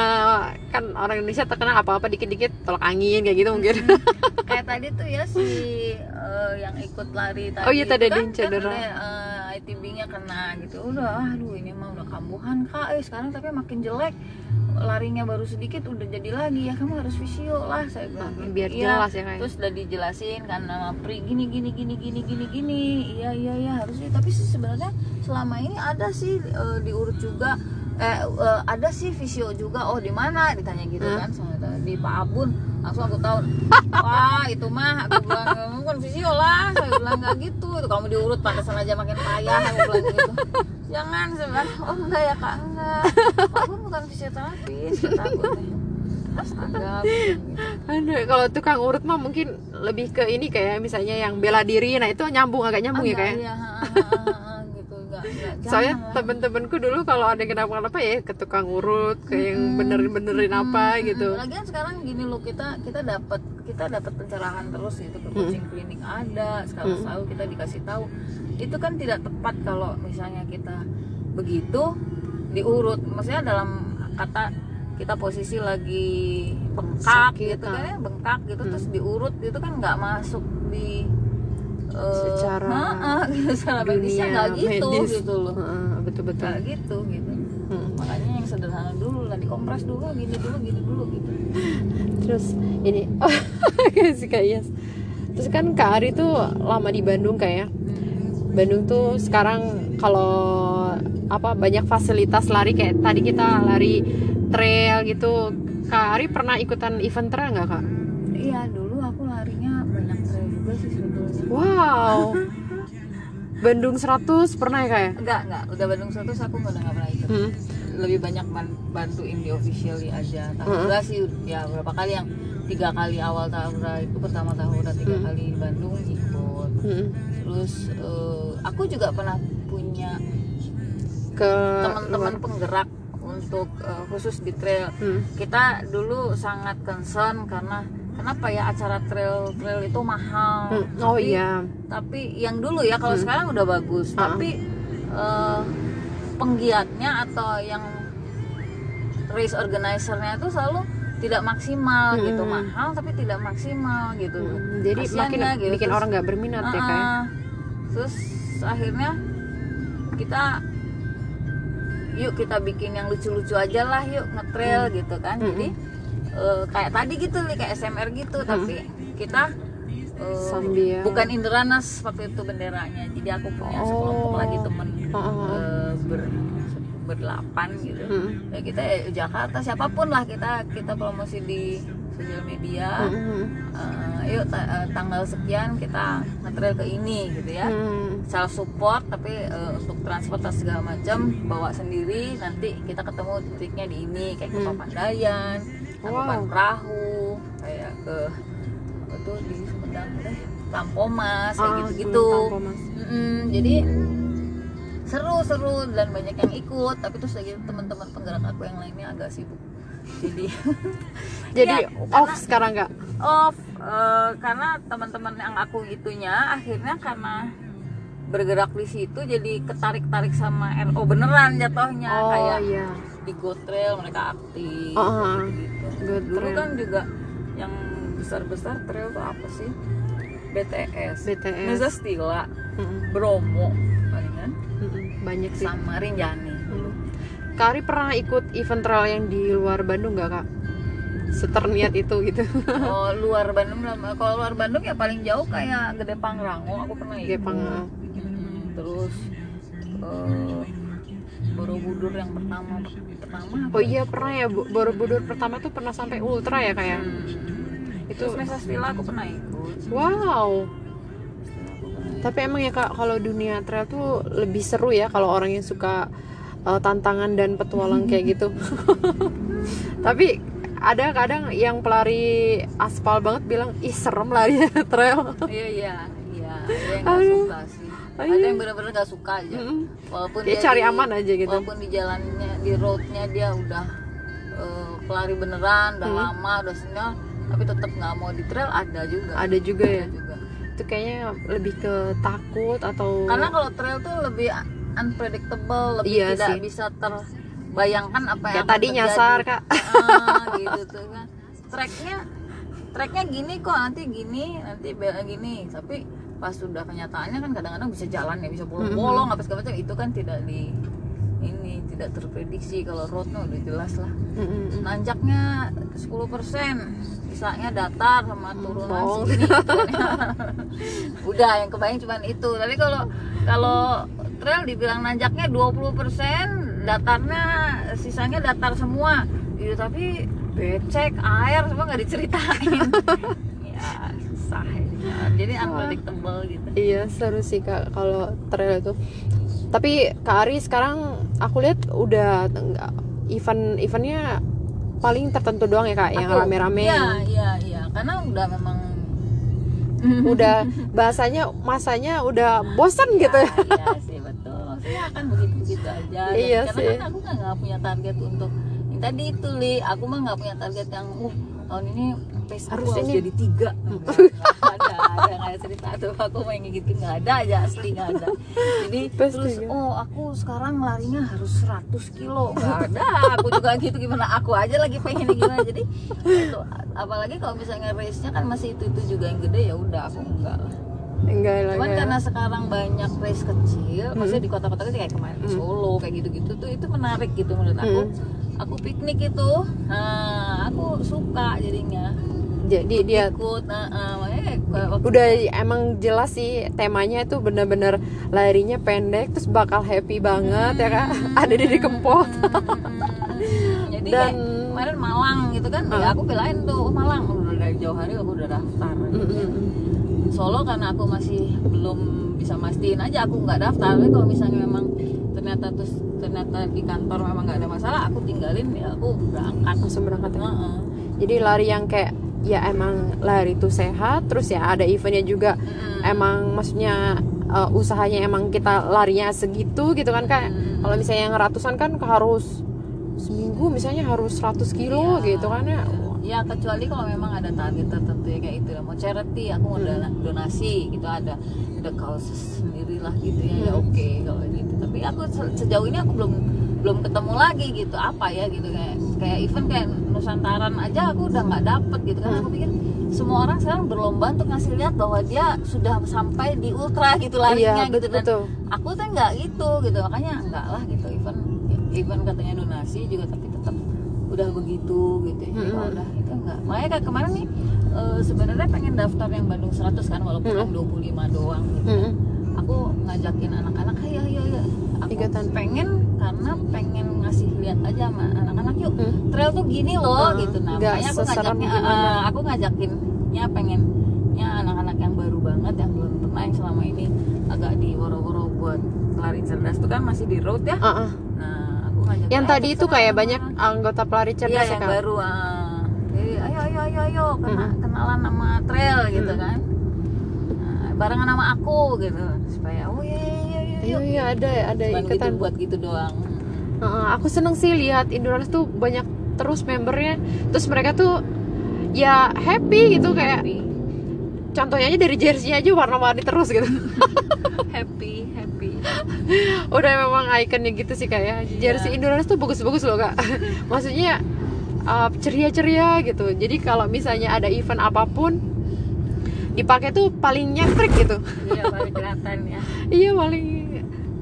kan orang Indonesia terkenal apa-apa dikit-dikit tolak angin kayak gitu mungkin. kayak tadi tuh ya si eh, yang ikut lari tadi Oh iya, tadi ada yang cedera. kan, eh, ITB-nya kena gitu udah aduh ini mah udah kambuhan kak eh sekarang tapi makin jelek larinya baru sedikit udah jadi lagi ya kamu harus visio lah saya bilang gitu. Biar Iya. jelas ya kayak. terus udah dijelasin kan nama pri gini gini gini gini gini gini iya iya iya harusnya tapi sih sebenarnya selama ini ada sih eh, diurut juga. Eh eh, ada sih visio juga. Oh di mana? Ditanya gitu Hmm. kan sama di Pak Abun. Langsung aku tahu. Wah itu mah. Aku bilang kamu kan visio lah. Saya bilang nggak gitu. Itu kamu diurut pantesan aja makin payah. Aku bilang gitu. Jangan bilang. Oh enggak ya kak. Enggak. Pak Abun bukan fisioterapis kata aku. Teh. astaga gitu. Aduh, kalau tukang urut mah mungkin lebih ke ini kayak misalnya yang bela diri, nah itu nyambung agak nyambung ya Enggak, kayak. iya, ha, ha, ha, ha, gitu enggak enggak Soalnya lah. temen-temenku dulu kalau ada yang kenapa-kenapa ya ke tukang urut, kayak yang benerin-benerin apa Hmm, gitu. Lagian sekarang gini loh kita kita dapat kita dapat pencerahan terus itu ke coaching klinik ada sekarang Hmm. selalu kita dikasih tahu itu kan tidak tepat kalau misalnya kita begitu diurut maksudnya dalam kata kita posisi lagi bengkak Sakit, gitu ah. kan ya bengkak gitu Hmm. terus diurut itu kan nggak masuk di eh, Secara ha-ha, gitu, secara medisnya nggak gitu medis. gitu loh betul-betul. nggak gitu gitu Hmm. makanya yang sederhana dulu lah dikompres dulu gini dulu gini dulu gitu Terus ini kayak si Kak Iyas. Terus kan Kak Ari tuh lama di Bandung kayak. Bandung tuh sekarang kalau apa banyak fasilitas lari kayak tadi kita lari trail gitu. Kak Ari pernah ikutan event trail nggak kak? iya dulu Wow. Bandung 100 pernah ya kak ya? enggak enggak udah Bandung 100 aku udah nggak pernah ikut Hmm. lebih banyak ban- bantuin di officially aja Tahura sih ya berapa kali yang tiga kali awal Tahura itu pertama Tahura tiga Hmm. kali di Bandung ikut Hmm. terus eh, aku juga pernah punya Ke teman-teman penggerak untuk eh, khusus di trail Hmm. kita dulu sangat concern karena kenapa ya acara trail trail itu mahal Hmm. Oh Tapi- iya. tapi yang dulu ya kalau sekarang udah bagus Ah. tapi eh, penggiatnya atau yang race organizernya itu selalu tidak maksimal Hmm. gitu mahal tapi tidak maksimal gitu Hmm, Jadi Kasian makin ya, gitu. bikin Terus- orang nggak berminat ya kayak. Ah, terus akhirnya kita yuk kita bikin yang lucu-lucu aja lah yuk ngetrail gitu kan Hmm. jadi eh, kayak tadi gitu nih kayak SMR gitu tapi kita Sambil- bukan Indranas waktu itu benderanya jadi aku punya Oh. sekelompok lagi temen eh, ber berdelapan gitu Hmm. ya kita ya Jakarta siapa pun lah kita kita promosi di sosial media Hmm. Eh, yuk ta- tanggal sekian kita ngetrail ke ini gitu ya Hmm. self support tapi eh, untuk transportasi segala macam bawa sendiri nanti kita ketemu titiknya di ini kayak ke Hmm. Papandayan Tangkuban Wow. Perahu kayak ke apa tuh di Sumedang deh Lampomas kayak Ah, gitu-gitu. Mm-mm, jadi seru-seru dan banyak yang ikut tapi terus lagi teman-teman penggerak aku yang lainnya agak sibuk jadi Jadi Ya, off karena- sekarang nggak? off eh, karena teman-teman yang aku itunya akhirnya karena bergerak di situ jadi ketarik-tarik sama RO beneran jatuhnya Oh kayak iya. Di Go Trail mereka aktif Oh, gitu. Go Dulu kan juga yang besar-besar trail tuh apa sih? BTS, BTS. Nusa Stila, Mm-mm. Bromo, palingan Mm-mm. Banyak sih. sama Rinjani. Mm. Kak Ari pernah ikut event trail yang di luar Bandung nggak kak? Seterniat itu gitu. Oh luar Bandung, kalau luar Bandung ya paling jauh kayak Gede Pangrango, aku pernah ikut. Gede Pangrango. Hmm, terus eh, Borobudur yang pertama pertama. apa? Oh iya pernah ya Bu- Borobudur pertama tuh pernah sampai ultra ya kayak. Hmm. Itu Terus Mesa Stila aku pernah ikut. wow. Tapi emang ya kak kalau dunia trail tuh lebih seru ya kalau orang yang suka uh, tantangan dan petualang kayak gitu. Tapi ada kadang yang pelari aspal banget bilang ih serem lari trail. Iya iya iya. Ada yang suka sih. Aduh. Ada yang benar-benar nggak suka aja. Mm-mm. Walaupun Dia cari di- aman aja gitu. Walaupun di jalannya di roadnya dia udah eh, pelari beneran, udah Hmm. lama, udah senior, tapi tetap nggak mau di trail ada juga. Ada juga ya. Ada juga. Itu kayaknya lebih ke takut atau Karena kalau trail tuh lebih unpredictable, lebih Iya tidak sih. bisa terbayangkan apa yang akan tadi terjadi. nyasar kak. Ah, gitu tuh kan. Tracknya tracknya gini kok nanti gini nanti gini tapi pas sudah kenyataannya kan kadang-kadang bisa jalan ya bisa bolong-bolong apa segala macam. Itu kan tidak di ini tidak terprediksi kalau roadnya udah jelas lah. Mm-mm. nanjaknya 10% sisanya datar sama turunan Bong. segini gitu kan ya. udah yang kebayang cuman itu. Tapi kalau kalau trail dibilang nanjaknya 20% datarnya sisanya datar semua. Gitu tapi becek air semua nggak diceritain. Ya susah ya. jadi unpredictable gitu. Iya seru sih kak kalau trail itu tapi kak Ari sekarang aku lihat udah event eventnya paling tertentu doang ya kak yang Aku- rame-rame. Iya iya iya. Karena udah memang udah bahasanya masanya udah bosan gitu ya. Iya sih betul. Maksudnya akan begitu begitu aja. Dan Iya karena sih. kan aku kan nggak punya target untuk yang tadi itu li. Aku mah nggak punya target yang uh tahun ini pace Harus ini. jadi tiga ada ada nggak cerita tuh aku main gitu nggak ada aja asli nggak ada jadi Pace terus tiga. oh aku sekarang larinya harus 100 kilo nggak ada aku juga gitu gimana aku aja lagi pengen gimana jadi itu apalagi kalau misalnya race nya kan masih itu itu juga yang gede ya udah aku enggak lah enggak lah Cuman ya. karena sekarang banyak race kecil, maksudnya di kota-kota kecil kayak kemarin Hmm. Solo kayak gitu-gitu tuh itu menarik gitu menurut aku. Hmm. Aku piknik itu, nah, aku suka jadinya jadi dia ikut, nah, ah, makanya waktu udah emang jelas sih temanya itu bener-bener larinya pendek terus bakal happy banget ya kak ada di kempot Hmm, jadi Dan- kayak kemarin Malang gitu kan, ya Ah. aku belain tuh oh, Malang, udah dari jauh hari aku udah daftar. gitu kan. Solo karena aku masih belum bisa mastiin aja aku nggak daftar tapi kalau misalnya memang ternyata terus ternyata di kantor memang nggak ada masalah aku tinggalin ya aku berangkat langsung berangkat ya Heeh. jadi lari yang kayak ya emang lari itu sehat terus ya ada eventnya juga Mm-mm. emang maksudnya uh, usahanya emang kita larinya segitu gitu kan kak Hmm. kalau misalnya yang ratusan kan harus seminggu misalnya harus 100 kilo Iya. gitu kan ya ya kecuali kalau memang ada target tertentu ya kayak itu ya mau charity aku mau Hmm. dona- donasi gitu ada ada causes sendiri lah gitu ya ya Hmm. oke kalau gitu tapi aku se- sejauh ini aku belum belum ketemu lagi gitu apa ya gitu kayak kayak event kayak Nusantaran aja aku udah nggak dapet gitu kan Hmm. aku pikir semua orang sekarang berlomba untuk ngasih lihat bahwa dia sudah sampai di ultra gitu larinya iya gitu dan betul. aku tuh nggak gitu gitu makanya enggak lah gitu event event katanya donasi juga tapi tetap udah begitu gitu ya Mm-mm. Kalau udah itu enggak makanya kayak kemarin nih eh, sebenarnya pengen daftar yang Bandung 100 kan walaupun Mm-mm. yang 25 doang gitu Mm-mm. aku ngajakin anak-anak ayo ayo ayo Ikutan. pengen karena pengen ngasih lihat aja sama anak-anak yuk Hmm. trail tuh gini loh Hmm, gitu nah makanya aku ngajaknya eh, aku ngajakinnya pengennya anak-anak yang baru banget yang belum pernah yang selama ini agak di woro-woro buat lari cerdas tuh kan masih di road ya Ah, ah. nah aku ngajak yang "Ayo, tadi itu terserah." kayak banyak anggota pelari iya cerdas ya yang kak baru jadi ayo ayo ayo ayo kena, Mm-mm. kenalan sama trail gitu Mm-mm. kan nah, barengan sama aku gitu iya iya iya iya ada ada Cuman gitu ikatan. buat gitu doang. Heeh, aku seneng sih lihat Endurance tuh banyak terus membernya. Terus mereka tuh ya happy gitu kayak happy. contohnya aja dari jersey aja warna-warni terus gitu. Happy happy. Udah memang ikonnya gitu sih kayak jersey Iya. Endurance tuh bagus-bagus loh kak. Maksudnya uh, ceria-ceria gitu. Jadi kalau misalnya ada event apa pun dipakai tuh paling nyentrik gitu. Iya baru kelihatan ya. Iya paling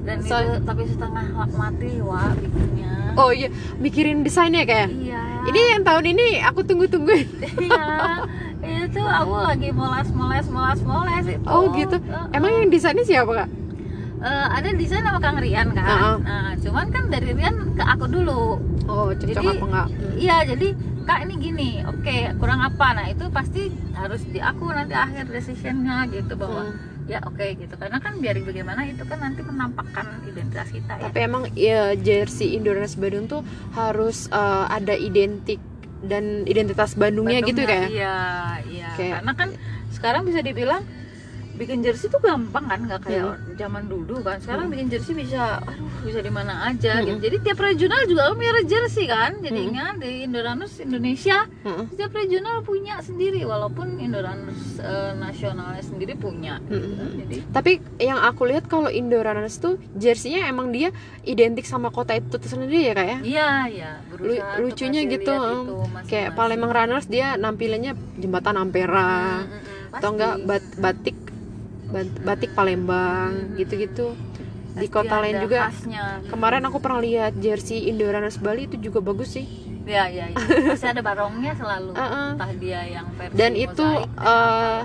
dan So- itu tapi setengah mati wah bikinnya. Oh iya. Mikirin desainnya kayak iya. Ini yang tahun ini aku tunggu-tungguin. Iya. Itu aku lagi moles moles moles moles itu. Oh gitu. Eh, emang yang desainnya siapa kak? Eh, ada desain sama Kang Rian kan Heeh. nah cuman kan dari Rian ke aku dulu. Oh cocok Jadi- apa enggak iya jadi kak ini gini. Oke kurang apa? Nah itu pasti harus di aku nanti akhir decisionnya gitu bahwa Hmm. Ya oke gitu. Karena kan biar bagaimana itu kan nanti menampakkan identitas kita ya. Tapi emang ya jersey Endurance Bandung tuh harus eh, ada identik dan identitas Bandungnya gitu Bandungnya, kayak. iya iya. Kayak- karena kan sekarang bisa dibilang bikin jersey tuh gampang kan nggak kayak Hmm. zaman dulu kan sekarang bikin jersey bisa aduh bisa di mana aja Hmm. gitu jadi tiap regional juga punya jersey kan jadinya di Indoranus Indonesia Heeh. setiap regional punya sendiri walaupun Indoranus eh, nasionalnya sendiri punya gitu kan. Hmm. jadi Tapi yang aku lihat kalau Indorunners tuh jersey-nya emang dia identik sama kota itu sendiri ya kayak. iya iya Lu- lucunya gitu, em, itu Kayak masing-masing. Palembang Runners dia nampilannya jembatan Ampera Mm, mm, mm, atau enggak bat- batik bat- batik Palembang gitu-gitu. Di Pasti kota lain juga. khasnya. Kemarin aku pernah lihat jersey Indorunners Bali itu juga bagus sih. Iya iya iya. Pasti ada barongnya selalu. Uh-uh. Entah dia yang versi dan itu mozaik, eh,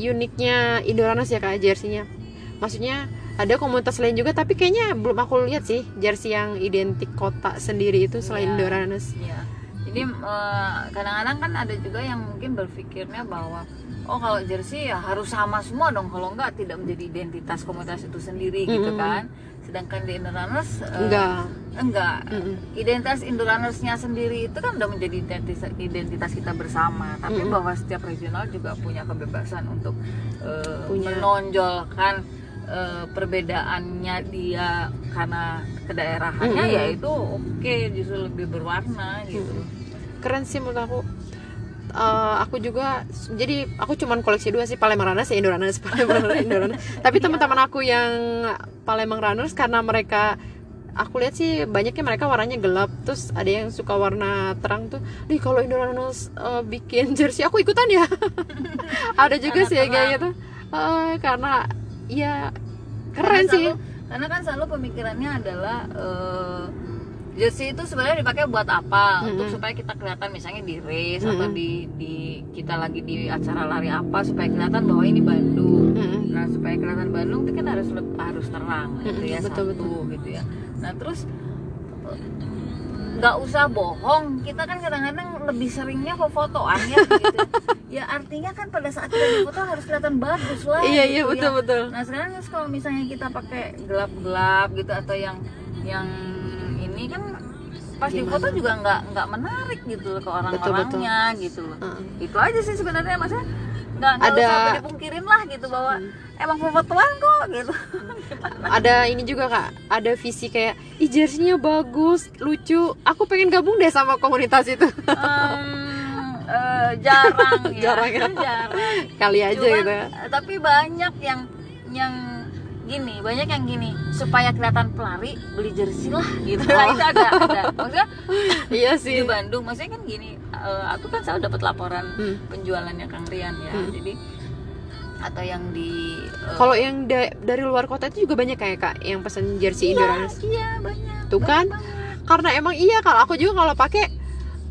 uniknya Indoranas ya kak jersey-nya maksudnya ada komunitas lain juga tapi kayaknya belum aku lihat sih jersey yang identik kota sendiri itu selain Iya. Indoranes Iya. Jadi eh, kadang-kadang kan ada juga yang mungkin berpikirnya bahwa oh kalau jersey ya harus sama semua dong kalau enggak tidak menjadi identitas komunitas itu sendiri gitu Mm-mm. kan. Sedangkan di Indoranes eh, enggak enggak. Mm-mm. Identitas Indoranesnya sendiri itu kan udah menjadi identitas, identitas kita bersama. Tapi Mm-mm. bahwa setiap regional juga punya kebebasan untuk eh, Punya. menonjolkan eh, perbedaannya dia karena kedaerahannya Mm-mm. ya itu oke justru lebih berwarna gitu. keren sih menurut aku Eh, aku juga jadi aku cuman koleksi dua sih Palembang Runners ya Indoranes Palembang Runners Indoranes tapi Iya. teman-teman aku yang Palembang Runners karena mereka aku lihat sih banyaknya mereka warnanya gelap terus ada yang suka warna terang tuh nih kalau Indoranes eh, bikin jersey aku ikutan ya ada juga Karena sih yang kayak terang. gitu Eh, karena ya Karena keren sih selalu- karena kan selalu pemikirannya adalah eh, jersey itu sebenarnya dipakai buat apa untuk Mm-mm. supaya kita kelihatan misalnya di race atau Mm-mm. di di kita lagi di acara lari apa supaya kelihatan bahwa ini Bandung Mm-mm. nah supaya kelihatan Bandung itu kan harus harus terang gitu Mm-mm, ya betul, satu gitu ya nah terus nggak usah bohong kita kan kadang-kadang lebih seringnya fotoan ya gitu ya artinya kan pada saat kita foto harus kelihatan bagus lah iya iya gitu ya. betul betul Nah sekarang kalau misalnya kita pakai gelap-gelap gitu atau yang yang ini kan pas di Gimana? foto juga nggak nggak menarik gitu loh ke orang-orangnya gitu loh. Heeh. Itu aja sih sebenarnya maksudnya nggak Ada- usah dipungkirin lah gitu bahwa emang fotoan kok gitu. ada ini juga kak ada visi kayak ih jersey-nya bagus lucu aku pengen gabung deh sama komunitas itu Em, eh, jarang ya. Jarang ya. jarang. kali aja Cuman, gitu ya. eh, tapi banyak yang yang gini banyak yang gini supaya kelihatan pelari beli jersey lah gitu nah, Oh. itu ada ada maksudnya iya di sih Bandung maksudnya kan gini eh, aku kan selalu dapat laporan Hmm. penjualannya Kang Rian ya Hmm. jadi atau yang di eh, kalau yang da- dari luar kota itu juga banyak kayak kak yang pesen jersey iya, Indoranes iya banyak Tuh kan? banget. karena emang iya kalau aku juga kalau pakai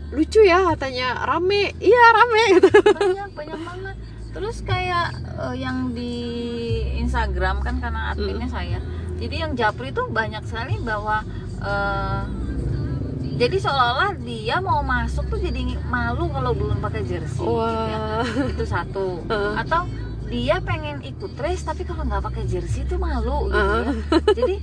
lucu ya katanya rame iya rame gitu banyak banyak banget terus kayak eh, yang di Instagram kan karena adminnya saya jadi yang Japri itu banyak sekali bahwa eh, jadi seolah-olah dia mau masuk tuh jadi malu kalau belum pakai jersey gitu ya. itu satu Heeh. atau dia pengen ikut race tapi kalau nggak pakai jersey tuh malu gitu Heeh. ya jadi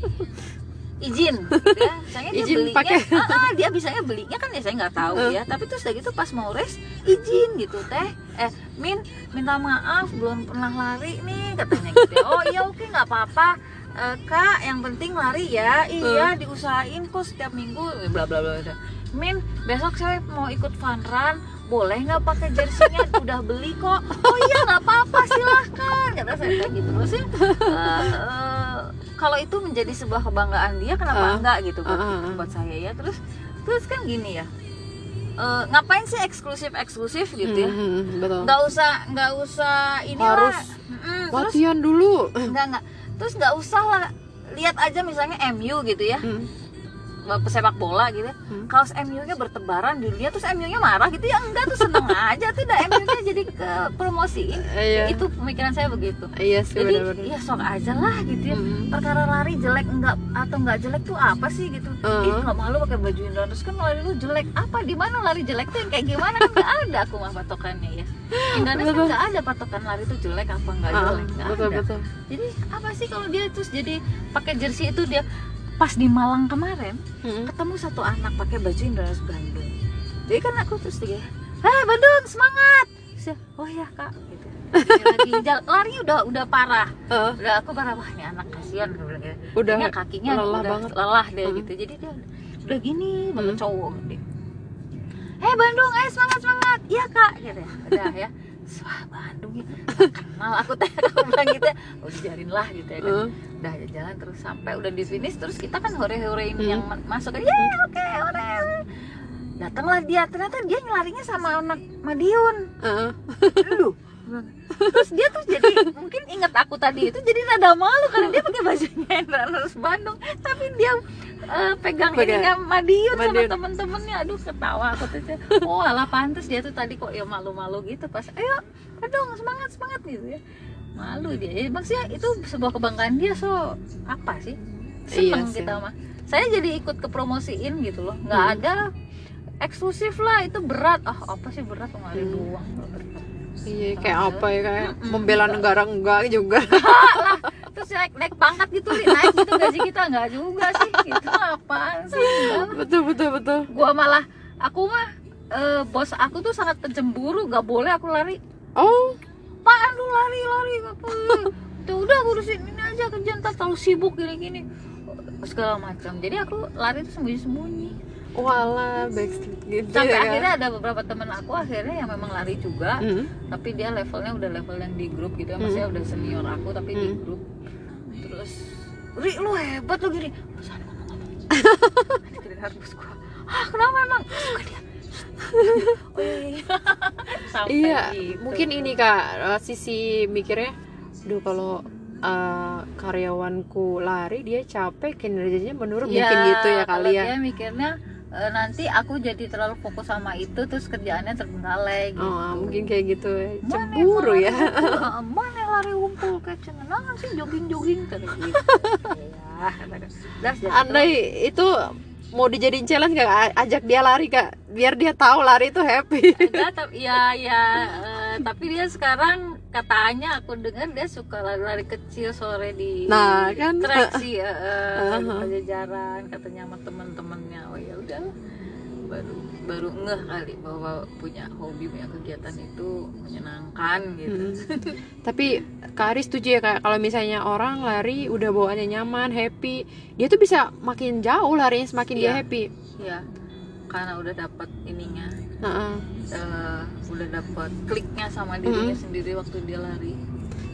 izin gitu ya. Misalnya dia Izin belinya pakai. Ah, ah, dia bisanya belinya kan ya saya nggak tahu ya. Tapi terus udah gitu pas mau race izin gitu teh. Eh min minta maaf belum pernah lari nih katanya gitu ya. oh iya oke nggak apa-apa. Eh, kak yang penting lari ya. Iya diusahain kok setiap minggu bla bla bla min besok saya mau ikut fun run. Boleh nggak pakai jerseynya udah beli kok. Oh iya nggak apa-apa silahkan kata saya. Kayak gitu maksudnya eh, eh, kalau itu menjadi sebuah kebanggaan dia kenapa Ah. enggak gitu buat, ah, ah. buat saya ya? Terus terus kan gini ya eh, ngapain sih eksklusif eksklusif gitu ya? Hmm, betul. Nggak usah nggak usah ini Harus terus latihan dulu. Nggak nggak. Terus nggak usah lah. Lihat aja misalnya MU gitu ya. Hmm. Pesepak bola gitu. Hmm. kaos MU-nya bertebaran di dunia terus MU-nya marah gitu. Ya enggak tuh seneng aja. Tuh dah MU-nya jadi ke promosiin iya. Itu pemikiran saya begitu. Iya sih jadi benar-benar. ya sok aja lah gitu ya. Hmm. perkara lari jelek enggak atau enggak jelek tuh apa sih gitu? Uh-huh. Ih nggak malu pakai baju Indonesia kan lari lu jelek apa? Di mana lari jelek tuh? Yang kayak gimana? Kan nggak ada aku mah patokannya ya. Indonesia kan Betul. nggak ada patokan lari tuh jelek apa enggak Ah, jelek. Nggak betul ada. betul. Jadi apa sih kalau dia terus jadi pakai jersey itu dia pas di Malang kemarin Hmm. ketemu satu anak pakai baju Indonesia Bandung jadi kan aku terus dia Hei Bandung semangat Terus oh ya kak gitu lagi lari udah udah parah Heeh. udah aku parah wah ini anak kasihan gitu. udah Kayaknya kakinya lelah udah banget. lelah deh Hmm. gitu jadi dia udah gini banget Hmm. cowok gede Hei Bandung eh semangat semangat iya kak gitu ya udah ya Wah Bandung ya kenal aku teh aku bilang gitu ya oh dijarin lah gitu ya kan Heeh. udah jalan terus sampai udah di finish terus kita kan hore-horein Hmm. yang ma- masuk ya oke hore datanglah dia ternyata dia larinya sama anak Madiun Heeh. Aduh. Terus dia tuh jadi mungkin inget aku tadi itu jadi rada malu karena dia pakai bajunya Endranus Bandung tapi dia eh, pegang Pegang. ininya Madiun, sama Madiun. temen-temennya aduh ketawa aku tuh oh alah pantes dia tuh tadi kok ya malu-malu gitu pas ayo aduh semangat semangat gitu ya malu dia ya, maksudnya itu sebuah kebanggaan dia so apa sih Iya seneng sih. kita mah saya jadi ikut kepromosiin gitu loh nggak Hmm. ada eksklusif lah itu berat ah apa sih berat ada Hmm. doang. Iya kayak apa ya kayak Mm-mm. membela negara enggak juga. Terus naik naik pangkat gitu naik gitu gaji kita nggak juga sih. Itu apaan sih? Enggak. Betul betul betul. Gua malah aku mah eh, bos aku tuh sangat pencemburu nggak boleh aku lari. Oh. Apaan lu lari lari apa tuh udah urusin ini aja kerja ntar terlalu sibuk gini gini segala macam. Jadi aku lari tuh sembunyi sembunyi wala backstreet gitu sampai ya. akhirnya ada beberapa teman aku akhirnya yang memang lari juga. Hmm. tapi dia levelnya udah level yang di grup gitu ya. Maksudnya udah senior aku tapi di Hmm. grup. Terus Ri lu hebat lu gini. Perusahaan ngomong-ngomong nanti kedengar bos gua. Ah kenapa emang? Suka dia. Oh iya, iya. Sampai Iya, gitu. mungkin ini kak eh, sisi mikirnya, duh kalau eh, karyawanku lari dia capek kinerjanya menurun. Iya, mungkin gitu ya kalau kali ya. dia mikirnya eh, nanti aku jadi terlalu fokus sama itu terus kerjaannya terbengkalai gitu Oh, mungkin kayak gitu ya. Cemburu ya. mana lari ngumpul kayak cengenangan sih jogging jogging terus gitu ya. Das, Andai itu mau dijadiin challenge kak, A- ajak dia lari kak, biar dia tahu lari itu happy. enggak tapi ya ya eh, tapi dia sekarang katanya aku dengar dia suka lari-lari kecil sore di Nah, kan. trek sih eh, eh, di Uh-huh. Pajajaran katanya sama teman-temannya oh ya udah baru baru ngeh kali bahwa punya hobi punya kegiatan itu menyenangkan gitu Hmm. Tapi Kak Aris setuju ya kak, kalau misalnya orang lari udah bawaannya nyaman, happy, dia tuh bisa makin jauh larinya semakin dia Iya. happy. ya karena udah dapat ininya Eh, udah dapat kliknya sama dirinya Mm-mm. sendiri waktu dia lari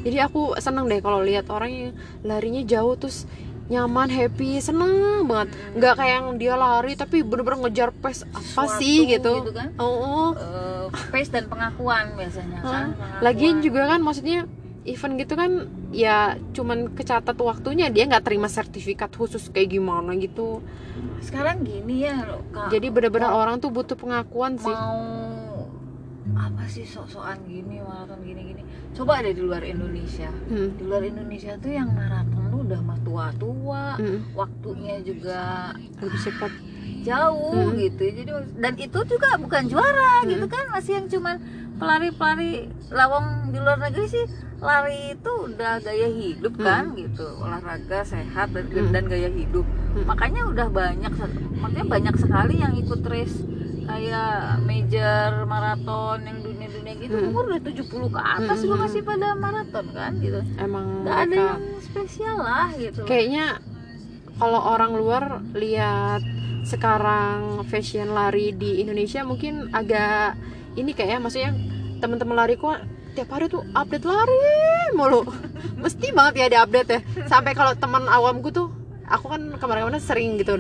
Jadi aku seneng deh kalau lihat orang yang larinya jauh terus nyaman, happy, seneng banget. Nggak kayak yang dia lari tapi bener-bener ngejar pace apa Sesuatu sih gitu. gitu kan. Oh, Eh, pace dan pengakuan biasanya kan Hah? lagian Pengakuan. juga kan maksudnya event gitu kan ya cuman kecatat waktunya dia nggak terima sertifikat khusus kayak gimana gitu. sekarang gini ya kak Jadi bener-bener orang tuh butuh pengakuan sih. mau apa sih sok-sokan gini maraton gini-gini coba deh di luar Indonesia Hmm. di luar Indonesia tuh yang maraton tuh udah mah tua-tua Hmm. waktunya juga Lebih cepat. jauh Hmm. gitu jadi dan itu juga bukan juara Hmm. gitu kan masih yang cuman pelari-pelari lawang di luar negeri sih lari itu udah gaya hidup kan gitu olahraga sehat dan, Hmm. dan gaya hidup Hmm. makanya udah banyak makanya banyak sekali yang ikut race kayak major maraton yang dunia-dunia gitu Hmm. umur udah 70 ke atas Hmm. juga masih pada maraton kan gitu Emang nggak ada yang spesial lah gitu kayaknya kalau orang luar lihat sekarang fashion lari di Indonesia mungkin agak ini kayak maksudnya teman-teman lari kok tiap hari tuh update lari mulu. Mesti banget ya ada update ya. Sampai kalau teman awamku tuh aku kan kemarin-kemarin sering gitu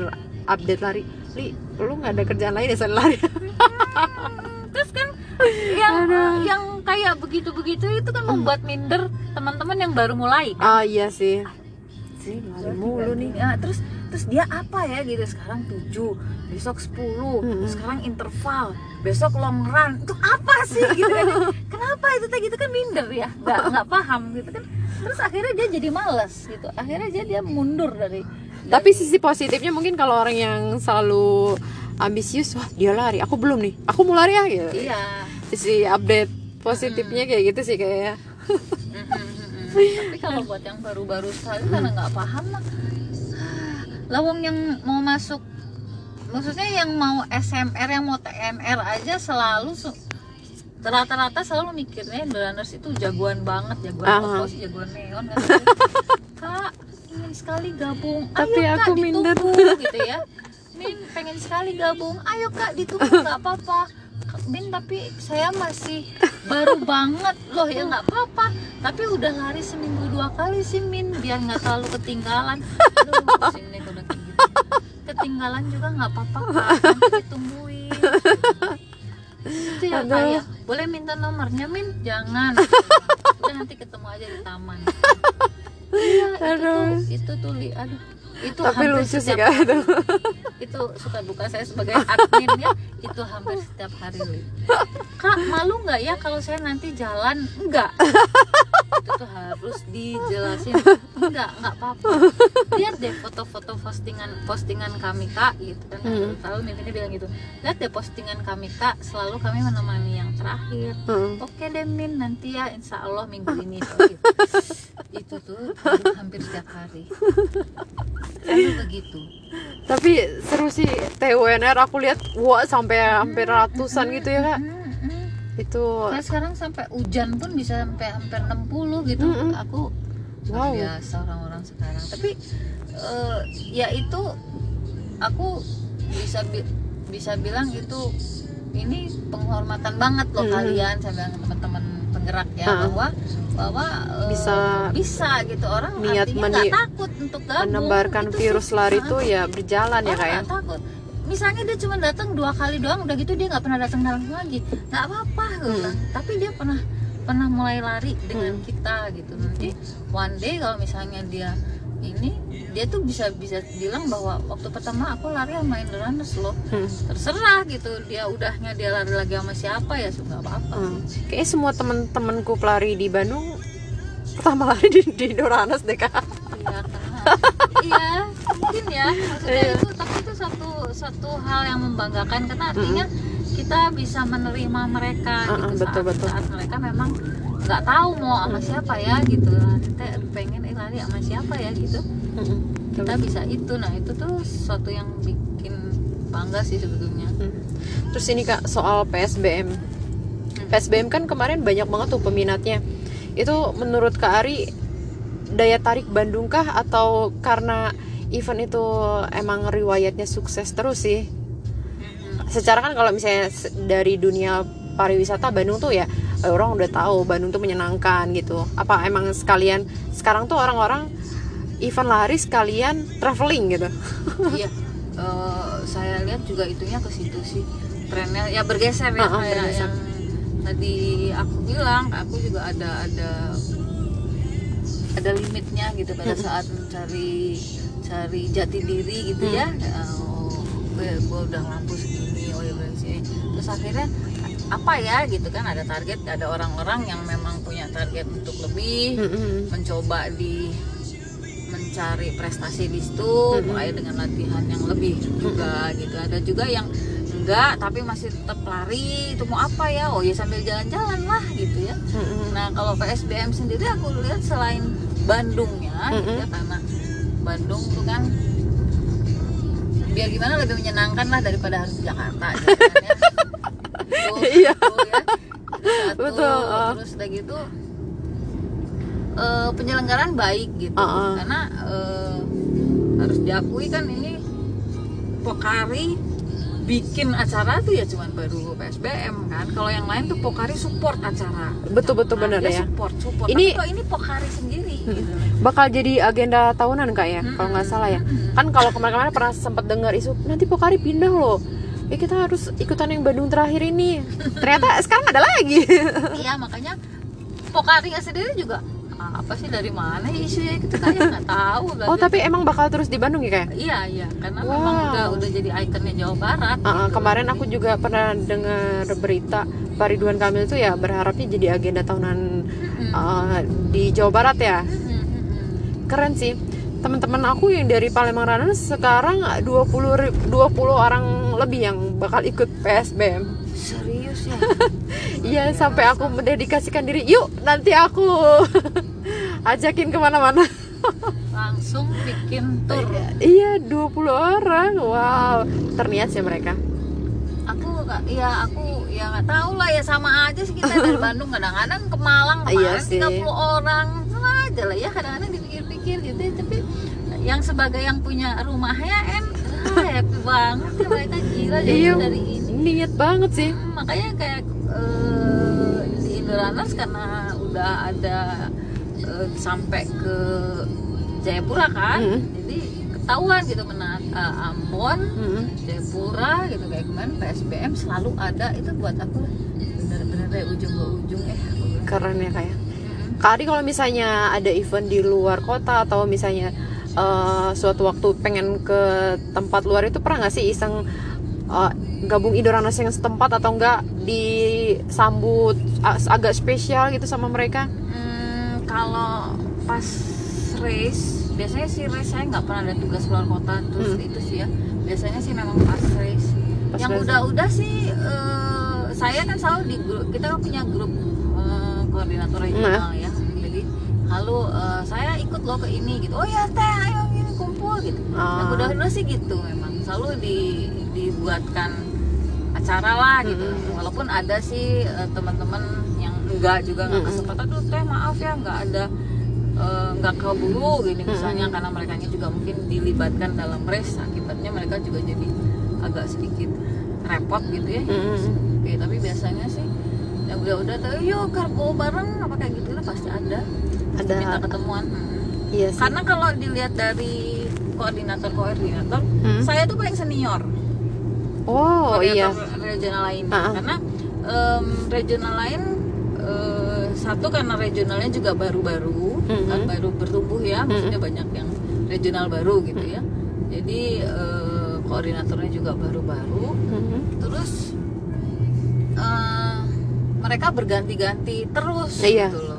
update lari. Li lu nggak ada kerjaan lain ya selain lari? Terus kan yang yang kayak begitu-begitu itu kan membuat minder teman-teman yang baru mulai kan? Ah iya sih. Sih lari mulu nih. Ya, terus terus dia apa ya gitu. Sekarang 7 besok 10 Mm-mm. sekarang interval besok long run. Itu apa sih gitu kan? Kenapa itu teh gitu kan? Minder ya? Nggak nggak paham gitu kan? Terus akhirnya dia jadi males gitu. Akhirnya dia dia mundur dari Tapi sisi positifnya mungkin kalau orang yang selalu ambisius, wah dia lari, aku belum nih, aku mau lari ya gitu. iya. Sisi update positifnya kayak gitu sih mm, mm. tapi kalau buat yang baru-baru sekali karena nggak paham mah ah, lawang yang mau masuk. Maksudnya yang mau SMR yang mau TMR aja selalu rata-rata selalu mikirnya runners itu jagoan banget jagoan sih jagoan neon. Kak ingin sekali gabung. Ayo Tapi kak aku minder." ditunggu gitu ya. Min pengen sekali gabung. Ayo kak ditunggu nggak apa-apa Min tapi saya masih baru banget loh ya nggak apa-apa. Tapi udah lari seminggu dua kali sih Min biar nggak terlalu ketinggalan. Aduh ketinggalan juga nggak apa-apa ditungguin. Itu ya kayak boleh minta nomornya Min? Jangan. Udah nanti ketemu aja di taman. Iya itu tuh itu tuh li. Aduh itu Tapi hampir lucu sih setiap kan itu. itu suka duka saya sebagai admin ya. Itu hampir setiap hari kak malu nggak ya kalau saya nanti jalan? Enggak itu tuh harus dijelasin. Enggak enggak apa-apa. Lihat deh foto-foto postingan postingan kami kak gitu kan. Hmm. tahu Mimin bilang gitu. Lihat deh postingan kami kak. Selalu kami menemani yang terakhir. Heeh. oke deh Min nanti ya insya Allah minggu ini. Gitu. itu tuh hampir setiap hari begitu tapi seru sih TWNR aku lihat wah sampai hampir ratusan gitu ya kak itu Nah, sekarang sampai hujan pun bisa sampai hampir 60 gitu. Aku Wow. biasa orang-orang sekarang. Tapi eh, ya itu aku bisa bi- bisa bilang itu ini penghormatan banget loh kalian ke teman-teman penggerak ya Ah. bahwa bahwa eh, Bisa- bisa gitu orang niat artinya nggak takut untuk gabung menebarkan Itu virus sih. lari Ah, itu ya berjalan ya Orang kak ya takut misalnya dia cuma datang dua kali doang udah gitu dia nggak pernah datang langsung lagi nggak apa-apa gue Hmm. bilang. tapi dia pernah pernah mulai lari dengan Hmm. kita gitu nanti one day kalau misalnya dia ini dia tuh bisa bisa bilang bahwa waktu pertama aku lari sama Indranas loh Hmm. terserah gitu dia udahnya dia lari lagi sama siapa ya suka apa-apa Hmm. Kayaknya semua temen-temenku pelari di Bandung pertama lari di, di Doranas deh kak. Iya, iya mungkin ya maksudnya Iya. itu tapi itu satu satu hal yang membanggakan karena artinya kita bisa menerima mereka Mm-mm, gitu betul, saat, betul. saat mereka memang nggak tahu mau sama siapa ya gitu kita pengen eh lari sama siapa ya gitu kita bisa itu nah itu tuh sesuatu yang bikin bangga sih sebetulnya Hmm. Terus ini kak soal PSBM. PSBM kan kemarin banyak banget tuh peminatnya. Itu menurut Kak Ari daya tarik Bandung kah atau karena event itu emang riwayatnya sukses terus sih? Secara kan kalau misalnya dari dunia pariwisata Bandung tuh ya orang udah tahu Bandung tuh menyenangkan gitu. Apa emang sekalian sekarang tuh orang-orang event lari sekalian traveling gitu? iya eh, saya lihat juga itunya ke situ sih trennya ya bergeser ya ah, kayak bergeser. yang tadi aku bilang aku juga ada ada ada limitnya gitu pada saat mencari cari jati diri gitu ya oh, gue, gue udah mampu segini oh ya terus akhirnya apa ya gitu kan ada target ada orang-orang yang memang punya target untuk lebih Mm-mm. mencoba di mencari prestasi di situ mulai dengan latihan yang lebih juga gitu ada juga yang enggak tapi masih tetap lari itu mau apa ya oh ya sambil jalan-jalan lah gitu ya Mm-mm. nah kalau PSBM sendiri aku lihat selain Bandungnya gitu ya, karena Bandung tuh kan biar gimana lebih menyenangkan lah daripada harus Jakarta gitu kan ya. Itu, Iya. itu ya. Satu, Betul, ah. terus udah gitu eh, penyelenggaraan baik gitu. Ah, ah. karena eh, harus diakui kan ini Pokari bikin acara tuh ya cuman baru PSBM kan. Kalau yang lain tuh Pokari support acara. Betul betul Nah, benar ya. support support. Ini- Tapi kok ini Pokari sendiri gitu. bakal jadi agenda tahunan kak ya? Kalau nggak salah ya. Kan kalau kemarin-kemarin pernah sempat dengar isu nanti Pokari pindah loh ya kita harus ikutan yang Bandung terakhir ini. Ternyata sekarang ada lagi. Iya makanya Pokarinya sendiri juga apa sih dari mana isunya itu kayak nggak tahu oh tapi emang bakal terus di Bandung ya kak? Iya iya karena Wow. memang udah udah jadi ikonnya Jawa Barat ah, gitu. kemarin aku juga pernah dengar berita Pak Ridwan Kamil tuh ya berharapnya jadi agenda tahunan ah, di Jawa Barat ya? Mm-mm. keren sih teman-teman aku yang dari Palembang Ranan sekarang 20 ri- 20 orang lebih yang bakal ikut PSBM serius ya? Iya sampai aku mendedikasikan diri. Yuk nanti aku Ajakin ke mana-mana. Langsung bikin tour. Iya 20 orang. Wow Terniat sih mereka. Aku ya aku ya nggak tahu lah ya sama aja sih kita. Dari Bandung kadang-kadang ke Malang Iya kemarin sih. 30 orang. Aja lah ya kadang-kadang dipikir-pikir gitu ya. tapi yang sebagai yang punya rumahnya ah, happy banget ya mereka gila jadi Iya dari ini Niat banget sih Hmm, makanya kayak eh, di Indoranas karena udah ada eh, sampai ke Jayapura kan Mm. jadi ketahuan gitu menat eh, Ambon Mm-mm. Jayapura gitu kayak kemarin PSBM selalu ada itu buat aku bener-bener dari ujung ke ujung eh aku. Keren ya kayak Mm-mm. Kak Ari kalau misalnya ada event di luar kota Atau misalnya eh, suatu waktu pengen ke tempat luar itu pernah nggak sih iseng eh, gabung Idoranas yang setempat atau enggak disambut ag- agak spesial gitu sama mereka? Hmm, kalau pas race biasanya sih race saya nggak pernah ada tugas keluar kota terus Hmm. itu sih ya. Biasanya sih memang pas race. Pas yang udah-udah sih eh, saya kan selalu di grup kita kan punya grup eh, koordinator regional Nah. ya halo eh, saya ikut loh ke ini gitu oh ya teh ayo ini kumpul gitu Ah. udah-udah sih gitu memang selalu di, dibuatkan acara lah gitu Mm-mm. walaupun ada sih eh, teman-teman yang enggak juga nggak Mm-mm. kesempatan tuh teh maaf ya nggak ada eh, nggak keburu gini misalnya Mm-mm. karena mereka juga mungkin dilibatkan dalam race akibatnya mereka juga jadi agak sedikit repot gitu ya Mm-mm. Oke, tapi biasanya sih yang udah-udah tuh yuk karbo bareng apa kayak gitu lah pasti ada ada minta ketemuan Mm. iya sih karena kalau dilihat dari koordinator koordinator Hmm. saya tuh paling senior oh iya regional lain ah. karena em, regional lain eh, satu karena regionalnya juga baru-baru Mhm. kan baru bertumbuh ya maksudnya banyak yang regional baru gitu ya jadi eh, koordinatornya juga baru-baru Mhm. terus eh, mereka berganti-ganti terus Iya. gitu loh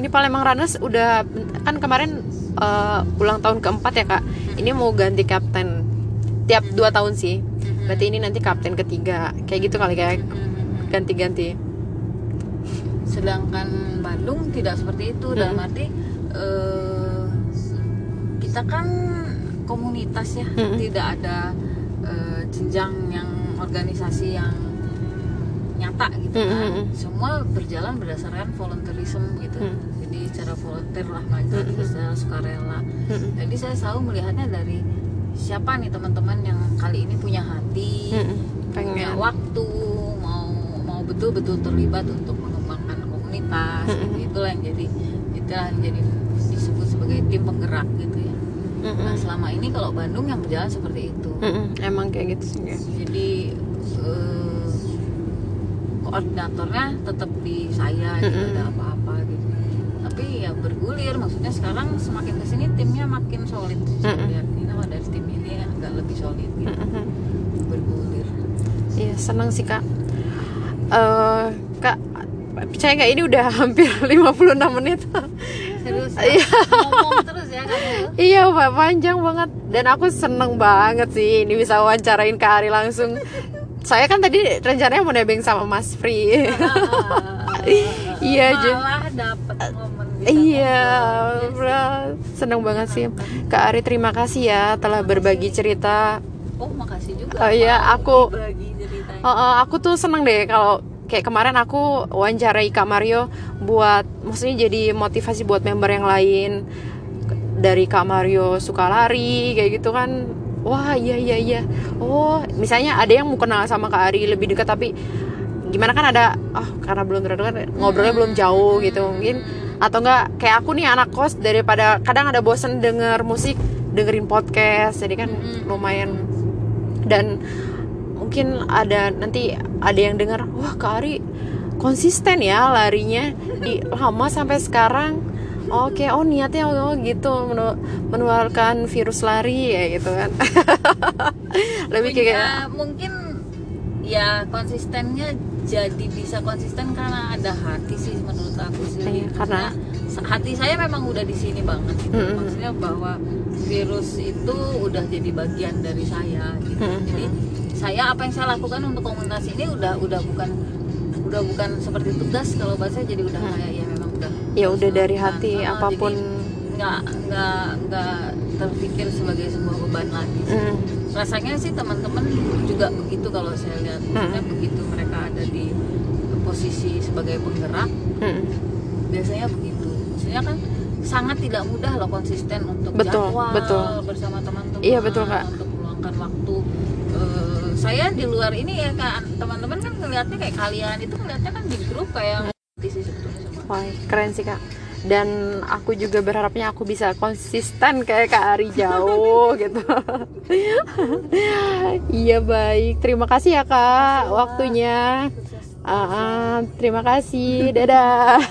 ini Palembang Runners udah kan kemarin eh, ulang tahun keempat ya kak. Ini mau ganti kapten tiap dua tahun sih. Berarti ini nanti kapten ketiga. Kayak gitu kali kayak ganti-ganti. Sedangkan Bandung tidak seperti itu. Dalam Mm. arti eh, kita kan komunitas ya. Mm. tidak ada eh, jenjang yang organisasi yang nyata gitu Mm, kan mm, mm. semua berjalan berdasarkan volunteerism gitu Mm. jadi cara volunteer lah maju Mm, mm. secara sukarela Mm-mm. jadi saya selalu melihatnya dari siapa nih teman-teman yang kali ini punya hati Mm-mm. punya pengen waktu mau mau betul-betul terlibat untuk mengembangkan komunitas Mm-mm. gitu. itulah yang jadi itulah yang jadi disebut sebagai tim penggerak gitu ya Mm-mm. nah selama ini kalau Bandung yang berjalan seperti itu Mm-mm. emang kayak gitu sih ya. jadi koordinatornya tetap di saya gitu Mm-mm. ada apa-apa gitu tapi ya bergulir maksudnya sekarang semakin ke sini timnya makin solid saya Mm-mm. lihat ini kalau dari tim ini agak lebih solid gitu Mm-mm. bergulir Iya senang sih kak. Eh kak percaya nggak ini udah hampir 56 menit. Serius Iya. ngomong terus ya kamu. iya pak panjang banget dan aku seneng banget sih ini bisa wawancarain Kak Ari langsung. Saya kan tadi rencananya mau nebeng sama Mas Free. Iya. Malah momen bisa Iya, bro. seneng banget sih. Kak Ari terima kasih ya telah berbagi cerita. Oh, makasih juga. Oh, iya, aku-. Oh, oh, aku tuh seneng deh kalau kayak kemarin aku wawancarai Kak Mario buat maksudnya jadi motivasi buat member yang lain dari Kak Mario suka lari kayak gitu kan wah iya iya iya. Oh misalnya ada yang mau kenal sama Kak Ari lebih dekat tapi gimana kan ada oh karena belum terlalu kan ngobrolnya belum jauh gitu mungkin. Atau enggak kayak aku nih anak kos daripada kadang ada bosen denger musik dengerin podcast jadi kan Mm-mm. lumayan. Dan mungkin ada nanti ada yang dengar wah Kak Ari konsisten ya larinya di lama sampai sekarang oke oh niatnya oh gitu menu- menularkan virus lari ya gitu kan lebih Punya- kayak mungkin ya konsistennya jadi bisa konsisten karena ada hati sih menurut aku sih. Iya, karena- hati saya memang udah di sini banget gitu. Mm-mm. Maksudnya bahwa virus itu udah jadi bagian dari saya gitu. Mm-mm. Jadi saya apa yang saya lakukan untuk komunitas ini udah udah bukan udah bukan seperti tugas kalau bahasa jadi udah Mm. kayak ya udah ya udah dari melakukan. hati Oh, apa pun jadi nggak nggak nggak terpikir sebagai sebuah beban lagi sih Mm. rasanya sih teman-teman juga begitu kalau saya lihat maksudnya Hmm. begitu mereka ada di posisi sebagai penggerak Mm. biasanya begitu maksudnya kan sangat tidak mudah loh konsisten untuk Betul, jadwal betul. bersama teman-teman Iya, betul, Kak. untuk meluangkan waktu Eh, saya di luar ini ya kan teman-teman kan ngelihatnya kayak kalian itu ngelihatnya kan di grup kayak semua Wah, keren sih kak. Dan aku juga berharapnya aku bisa konsisten kayak Kak Ari jauh gitu. iya baik, terima kasih ya kak waktunya. Ah, terima kasih, dadah.